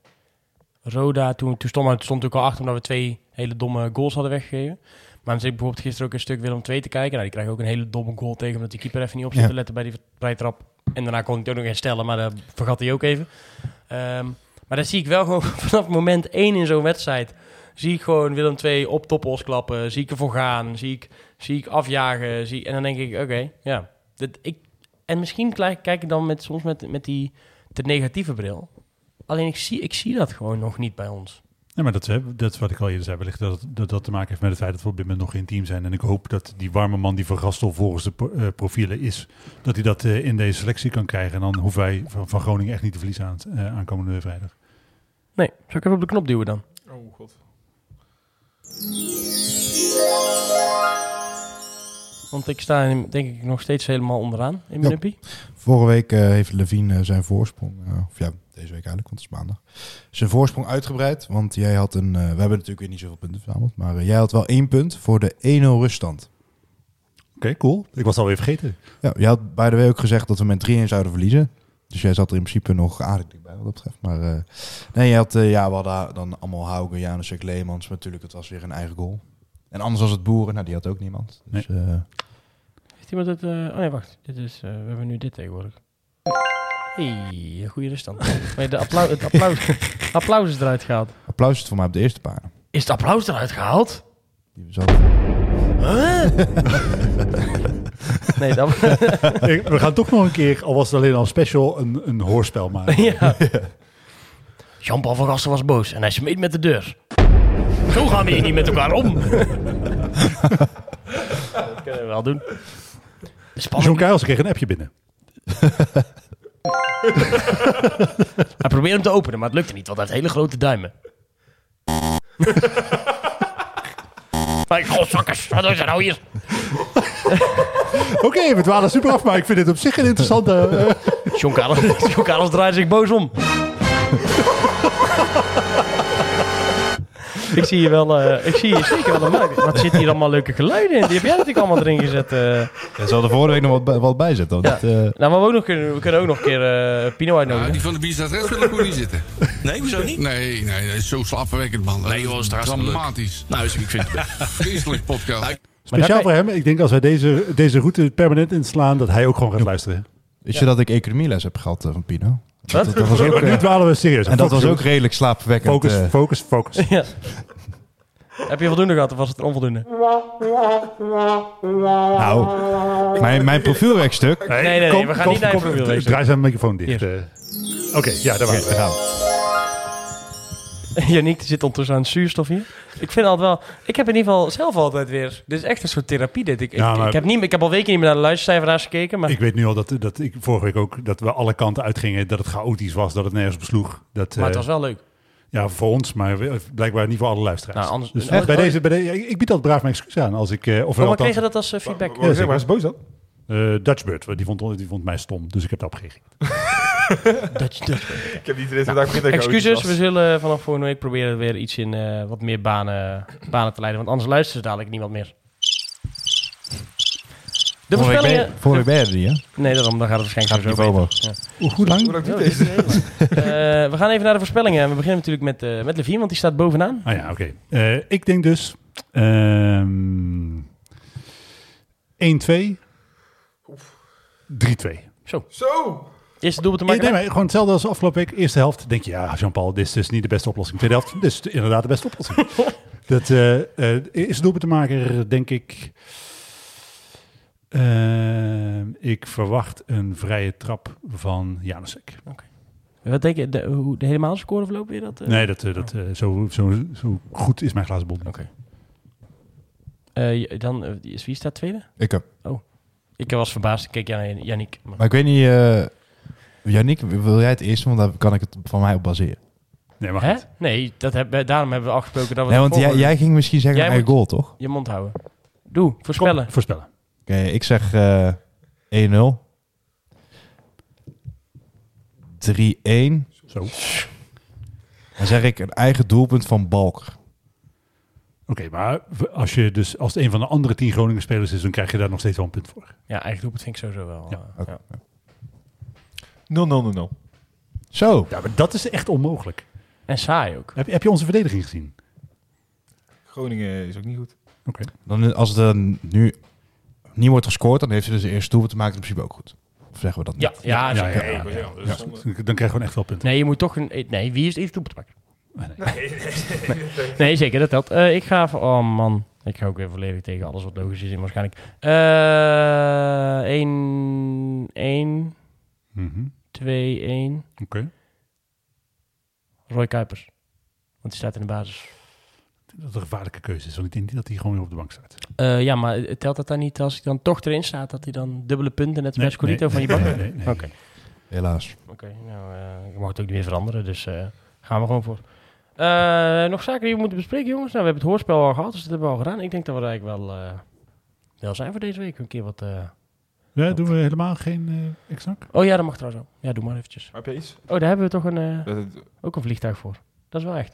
Roda. Toen, toen stond, stond natuurlijk al achter omdat we twee hele domme goals hadden weggegeven. Maar dan zit ik bijvoorbeeld gisteren ook een stuk Willem II te kijken. Nou, die krijgen ook een hele domme goal tegen omdat die keeper even niet op zit Ja. te letten bij die vrijtrap. En daarna kon ik het ook nog herstellen, maar dat vergat hij ook even. Ehm, maar dan zie ik wel gewoon vanaf moment één in zo'n wedstrijd... zie ik gewoon Willem II op toppos klappen. Zie ik ervoor gaan. Zie ik, zie ik afjagen. Zie, en dan denk ik, oké, ja. Dit, ik, en misschien kijk, ik dan met, soms met, met die te negatieve bril. Alleen ik zie, ik zie dat gewoon nog niet bij ons. Ja, maar dat, is- dat is wat ik al eerder zei. Wellicht dat, dat te maken heeft met het feit dat we op dit moment nog geen team zijn. En ik hoop dat die warme man die Van Gastel volgens de eh, profielen is, dat hij dat eh, in deze selectie kan krijgen. En dan hoeven wij van, van Groningen echt niet te verliezen aan, uh, aankomende vrijdag. Nee, zal ik even op de knop duwen dan? Oh god. Want ik sta in- denk ik nog steeds helemaal onderaan in mijn Ja. uppie. Vorige week eh, heeft Levine eh, zijn voorsprong, eh, of ja, deze week eigenlijk, want het is maandag, zijn voorsprong uitgebreid. Want jij had een, we hebben natuurlijk weer niet zoveel punten verzameld, maar jij had wel één punt voor de 1-0 ruststand. Oké, cool. Ik was alweer vergeten. Ja, je had bij de week ook gezegd dat we met 3-1 zouden verliezen. Dus jij zat er in principe nog aardig dichtbij wat dat betreft. Maar eh, nee, je had, eh, ja, we hadden dan allemaal Hauge, Janusek, Leemans. Maar natuurlijk, het was weer een eigen goal. En anders was het Boeren, nou die had ook niemand. Dus, eh, Heeft iemand het... eh, oh nee, wacht. Dit is, eh, we hebben nu dit tegenwoordig. hey, goede ruststand. Nee, de applaus, het applaus, applaus is eruit gehaald. applaus is voor mij op de eerste pagina. Is het applaus eruit gehaald? Die zat, Nee. Ik- we gaan toch nog een keer, al was het alleen al special, een, een hoorspel maken. ja. Jean-Paul van was boos en hij smeet met de deur. Zo gaan we hier niet met elkaar om. dat kunnen we wel doen. John kreeg een appje binnen. Hij probeerde hem te openen, maar het lukte niet, want hij heeft hele grote duimen. Mijn godzakkers, wat is er nou hier? Oké, we dwalen super af, maar ik vind het op zich een interessante... eh, John Carlos, John Carlos draait zich boos om. ik zie hier wel, eh, ik zie hier zeker wel een. Wat zit hier allemaal leuke geluiden in? Die heb jij natuurlijk allemaal erin gezet. eh. ja, ze hadden vorige week nog wat, bij- wat. Ja. Want, eh, Nou, maar we, ook nog kunnen, we kunnen ook nog een keer eh, Pino Ja, uitnodigen. die van de Bierstad Rest wil ik goed niet zitten. Nee, hoezo niet? Nee, nee, dat is zo slaapverwekkend, man. Nee, joh, dat is. Dramatisch. Nou, dus ik vind het Vreselijk podcast. Speciaal voor hem. Ik denk als wij deze, deze route permanent inslaan, dat hij ook gewoon gaat luisteren. Weet je dat ik economieles heb gehad eh, van Pino? Dat, dat was ook, nu eh, dwalen we serieus. en dat was Focus, ook redelijk slaapverwekkend. Focus, eh. focus, focus. Ja. Heb je voldoende gehad of was het onvoldoende? nou, mijn, mijn profielwerkstuk. Nee, nee, nee, we gaan niet naar je profielwezen. Draai zijn microfoon dicht. Eh. Oké, ja, daar waren we. daar gaan Yannick zit ondertussen aan het zuurstof hier. Ik vind altijd wel... Ik heb in ieder geval zelf altijd weer... Dit is echt een soort therapie dit. Ik, ik, Ja, maar- ik, heb, niet, ik heb al weken niet meer naar de luistercijfers gekeken, maar... Ik weet nu al dat, dat ik vorige week ook dat we alle kanten uitgingen, dat het chaotisch was, dat het nergens besloeg. Dat, maar het eh, was wel leuk. Ja, voor ons, maar blijkbaar niet voor alle luisteraars. Nou, anders- dus Echt? bij deze, bij deze, ik bied altijd braaf mijn excuus aan als ik... eh of Oh, wel maar je dat als eh, feedback? Ja, waar is boos dan? Eh, Dutchbird, die vond, die vond mij stom, dus ik heb daarop gereageerd. Dat, je- dat, Ik heb niet deze dag middag excuses, we zullen vanaf volgende week proberen weer iets in eh, wat meer banen, banen te leiden. Want anders luisteren ze dadelijk niemand meer. De voorspellingen... Vorige week ben je er? Nee, daarom dan gaat het waarschijnlijk Gaat zo beter. Ja. Hoe, hoe lang? Hoe lang doet deze? Eh, we gaan even naar de voorspellingen. We beginnen natuurlijk met, eh met Levine, want die staat bovenaan. Ah ja, oké. Eh, ik denk dus ehm 1-2, 3-2. Zo! Eerste doelpunt te Nee, maken. nee, maar gewoon hetzelfde als afgelopen week. Eerste helft denk je, ja, Jean-Paul, dit is dus niet de beste oplossing. Tweede helft, dit is inderdaad de beste oplossing. dat eh eh eerste doelpunt te maken, denk ik. eh, ik verwacht een vrije trap van Janusek. Wat denk je, de, hoe de helemaal score verloop weer dat? Nee, dat, dat, zo, zo, zo goed is mijn glazen bol. Oké. Eh, je- dan, wie is- wie staat tweede? Ik heb. Ik was verbaasd. Ik keek naar Yannick. Maar- Maar ik weet niet... eh Yannick, wil jij het eerst? Want daar kan ik het van mij op baseren. Nee, mag Hè? niet. Nee, dat heb, daarom hebben we afgesproken dat we... Nee, want jij, jij ging misschien zeggen Jij een eigen moet- goal, toch? Je mond houden. Doe, voorspellen. Kom, voorspellen. Oké, ik zeg eh 1-0. 3-1. Zo. Dan zeg ik een eigen doelpunt van Balker. Oké, maar als, je dus, als het een van de andere tien Groningen spelers is, dan krijg je daar nog steeds wel een punt voor. Ja, eigen doelpunt vind ik sowieso wel. Ja, eh, oké. ja. 0-0-0-0. Zo. Ja, maar dat is echt onmogelijk. En saai ook. Heb, je- heb je onze verdediging gezien? Groningen is ook niet goed. Oké. Dan, als er nu niet wordt gescoord, dan heeft hij dus de eerste doelpunt te maken in principe ook goed. Of zeggen we dat niet? Ja, ja, Ja, ja. Dan krijg je gewoon echt wel punten. Nee, je moet toch een... Nee, wie is het eerste doelpunt te maken? Nee. Nee, zeker, dat telt. Eh, ik ga voor... Oh man, ik ga ook weer volledig tegen alles wat logisch is in waarschijnlijk. Eh 1, 1, Mhm. 2, 1. Oké. Roy Kuipers. Want die staat in de basis. Dat het een gevaarlijke keuze is, want ik denk niet dat hij gewoon weer op de bank staat. Eh, ja, maar telt dat dan niet als hij dan toch erin staat, dat hij dan dubbele punten, net Scorito van je bank? Nee, nee, nee. Oké, Helaas. oké. nou, eh, ik mag het ook niet meer veranderen, dus eh, gaan we gewoon voor. Eh, nog zaken die we moeten bespreken, jongens? Nou, we hebben het hoorspel al gehad, dus dat hebben we al gedaan. Ik denk dat we er eigenlijk wel, eh, wel zijn voor deze week. Een keer wat... eh, Ja, doen we helemaal geen uh, X-nak? Oh ja, dat mag trouwens ook. Ja, doe maar eventjes. Heb je iets? Oh, daar hebben we toch een, eh, het- ook een vliegtuig voor. Dat is wel echt.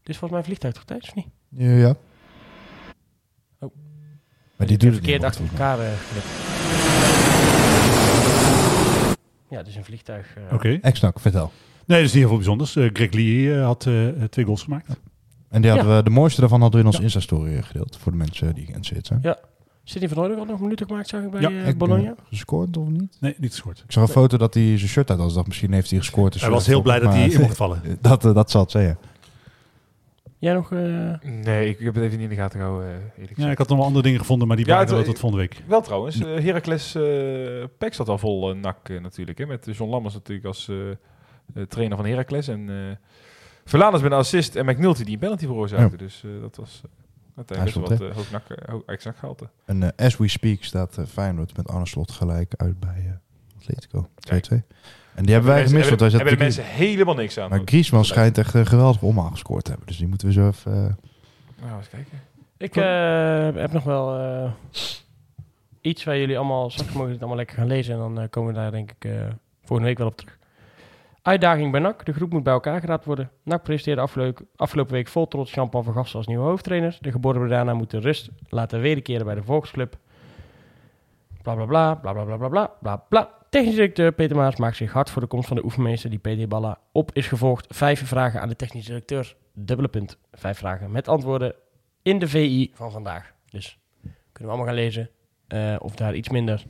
Dit is volgens mij een vliegtuig toch, Thijs, of niet? Ja. ja. Oh. Maar die doet het verkeerd achter elkaar eh. Ja, het is een vliegtuig. eh, Oké. Exnak, vertel. Nee, dat is niet heel veel bijzonders. Eh, Greg Lee eh, had eh, twee goals gemaakt. En die hadden we, de mooiste daarvan hadden we in onze Ja. Insta-story gedeeld. Voor de mensen die geïnteresseerd zijn. Ja. Sidney van Hooydonk had nog minuten gemaakt, zag ik bij Ja, Bologna. gescoord of niet? Nee, niet gescoord. Ik zag een foto dat hij zijn shirt uit had. Dus dacht, misschien heeft hij gescoord. dus Hij was heel blij op, dat hij in mocht vallen. dat, eh, dat zal het zeggen. Jij nog... eh, Nee, ik heb het even niet in de gaten gehouden, eh, Ja, ik had nog wel andere dingen gevonden, maar die Ja, waren het- wel tot volgende week. Wel trouwens, Heracles eh Peck zat al vol nak natuurlijk. Hè, met John Lammers natuurlijk als trainer van Heracles. En eh Verlaners met een assist en McNulty die een penalty veroorzaakte. Dus eh, dat was uiteindelijk Hij is wat uh, hoog ex-nak gehalte. En eh, as we speak staat uh, Feyenoord met Arne Slot gelijk uit bij uh, Atletico. 2-2. En die hebben wij gemist. Want wij hebben de mensen helemaal niks aan. Maar Griezmann schijnt echt een geweldige omhaal gescoord te hebben. Dus die moeten we zo even... Uh... Nou, eens kijken. Ik uh, heb nog wel uh, iets waar jullie allemaal... Straks mogen het allemaal lekker gaan lezen. En dan uh, komen we daar denk ik volgende week wel op terug. Uitdaging bij NAC. De groep moet bij elkaar geraapt worden. NAC presenteerde afgelopen, week vol trots Jean-Paul van als nieuwe hoofdtrainer. De geboren daarna moeten rust laten wederkeren bij de volksclub. Bla bla bla, bla bla bla bla bla bla. Technisch directeur Peter Maas maakt zich hard voor de komst van de oefenmeester die Peter Balla op is gevolgd. Vijf vragen aan de technisch directeur. Dubbele punt. Vijf vragen met antwoorden in de VI van vandaag. Dus kunnen we allemaal gaan lezen. Uh, of daar iets minder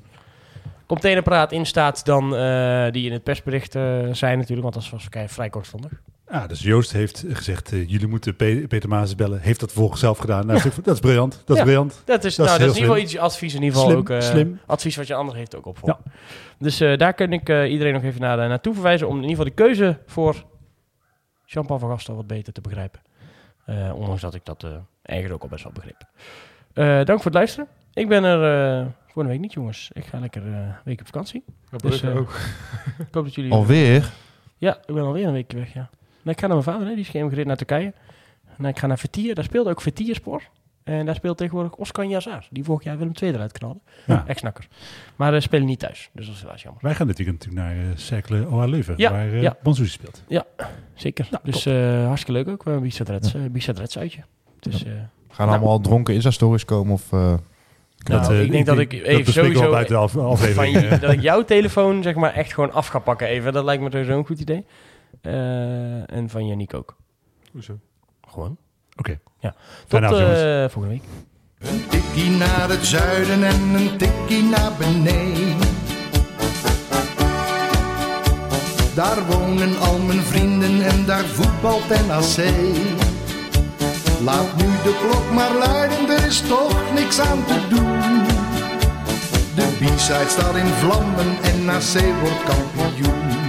containerpraat in staat dan uh, die in het persbericht uh, zijn natuurlijk. Want dat was vrij kortstondig. Ah, dus Joost heeft gezegd, uh, jullie moeten Pe Peter Maas bellen. Heeft dat volgens zelf gedaan. Nou, dat is briljant. Dat is ja, briljant. Dat is, dat nou, is, dat is in ieder geval iets advies. In ieder geval slim, ook uh, slim. advies wat je ander heeft ook opvolgen. Ja. Dus uh, daar kan ik iedereen nog even naar, naartoe verwijzen. Om in ieder geval de keuze voor Jean-Paul van Gastel wat beter te begrijpen. Ondanks dat ik dat eigenlijk ook al best wel begreep. dank voor het luisteren. Ik ben er volgende week niet, jongens. Ik ga lekker een week op vakantie. Dus, ook. ik hoop dat jullie... Alweer? Ja, ik ben alweer een week weg, ja. Nou, ik ga naar mijn vader, hè. die is geëmigreerd naar Turkije. En ik ga naar Vertier, daar speelt ook Vertierspor. En daar speelt tegenwoordig Oscar Yazar, die vorig jaar Willem II eruit knalde. Ja. Ex-nakker. Maar ze uh, spelen niet thuis, dus dat is helaas jammer. Wij gaan dit weekend natuurlijk naar uh, Cercle OA Leuven, ja, waar uh, ja. Speelt. Ja, zeker. Nou, dus uh, hartstikke leuk ook. We hebben een Bizet Reds uitje. Dus, ja. Gaan nou. allemaal dronken Insta-stories komen of... Nou, dat, ik denk dat ik even dat sowieso buiten de af, aflevering. Van, dat ik jouw telefoon zeg maar echt gewoon af ga pakken even. Dat lijkt me sowieso een goed idee. Uh, en van Yannick ook. Hoezo? Gewoon. Oké. Okay. Ja. Tot uh, volgende week. Een tikkie naar het zuiden en een tikkie naar beneden. Daar wonen al mijn vrienden en daar voetbalt NAC. Laat nu de klok maar luiden, er is toch niks aan te doen. De B-side staat in vlammen en NAC wordt kampioen.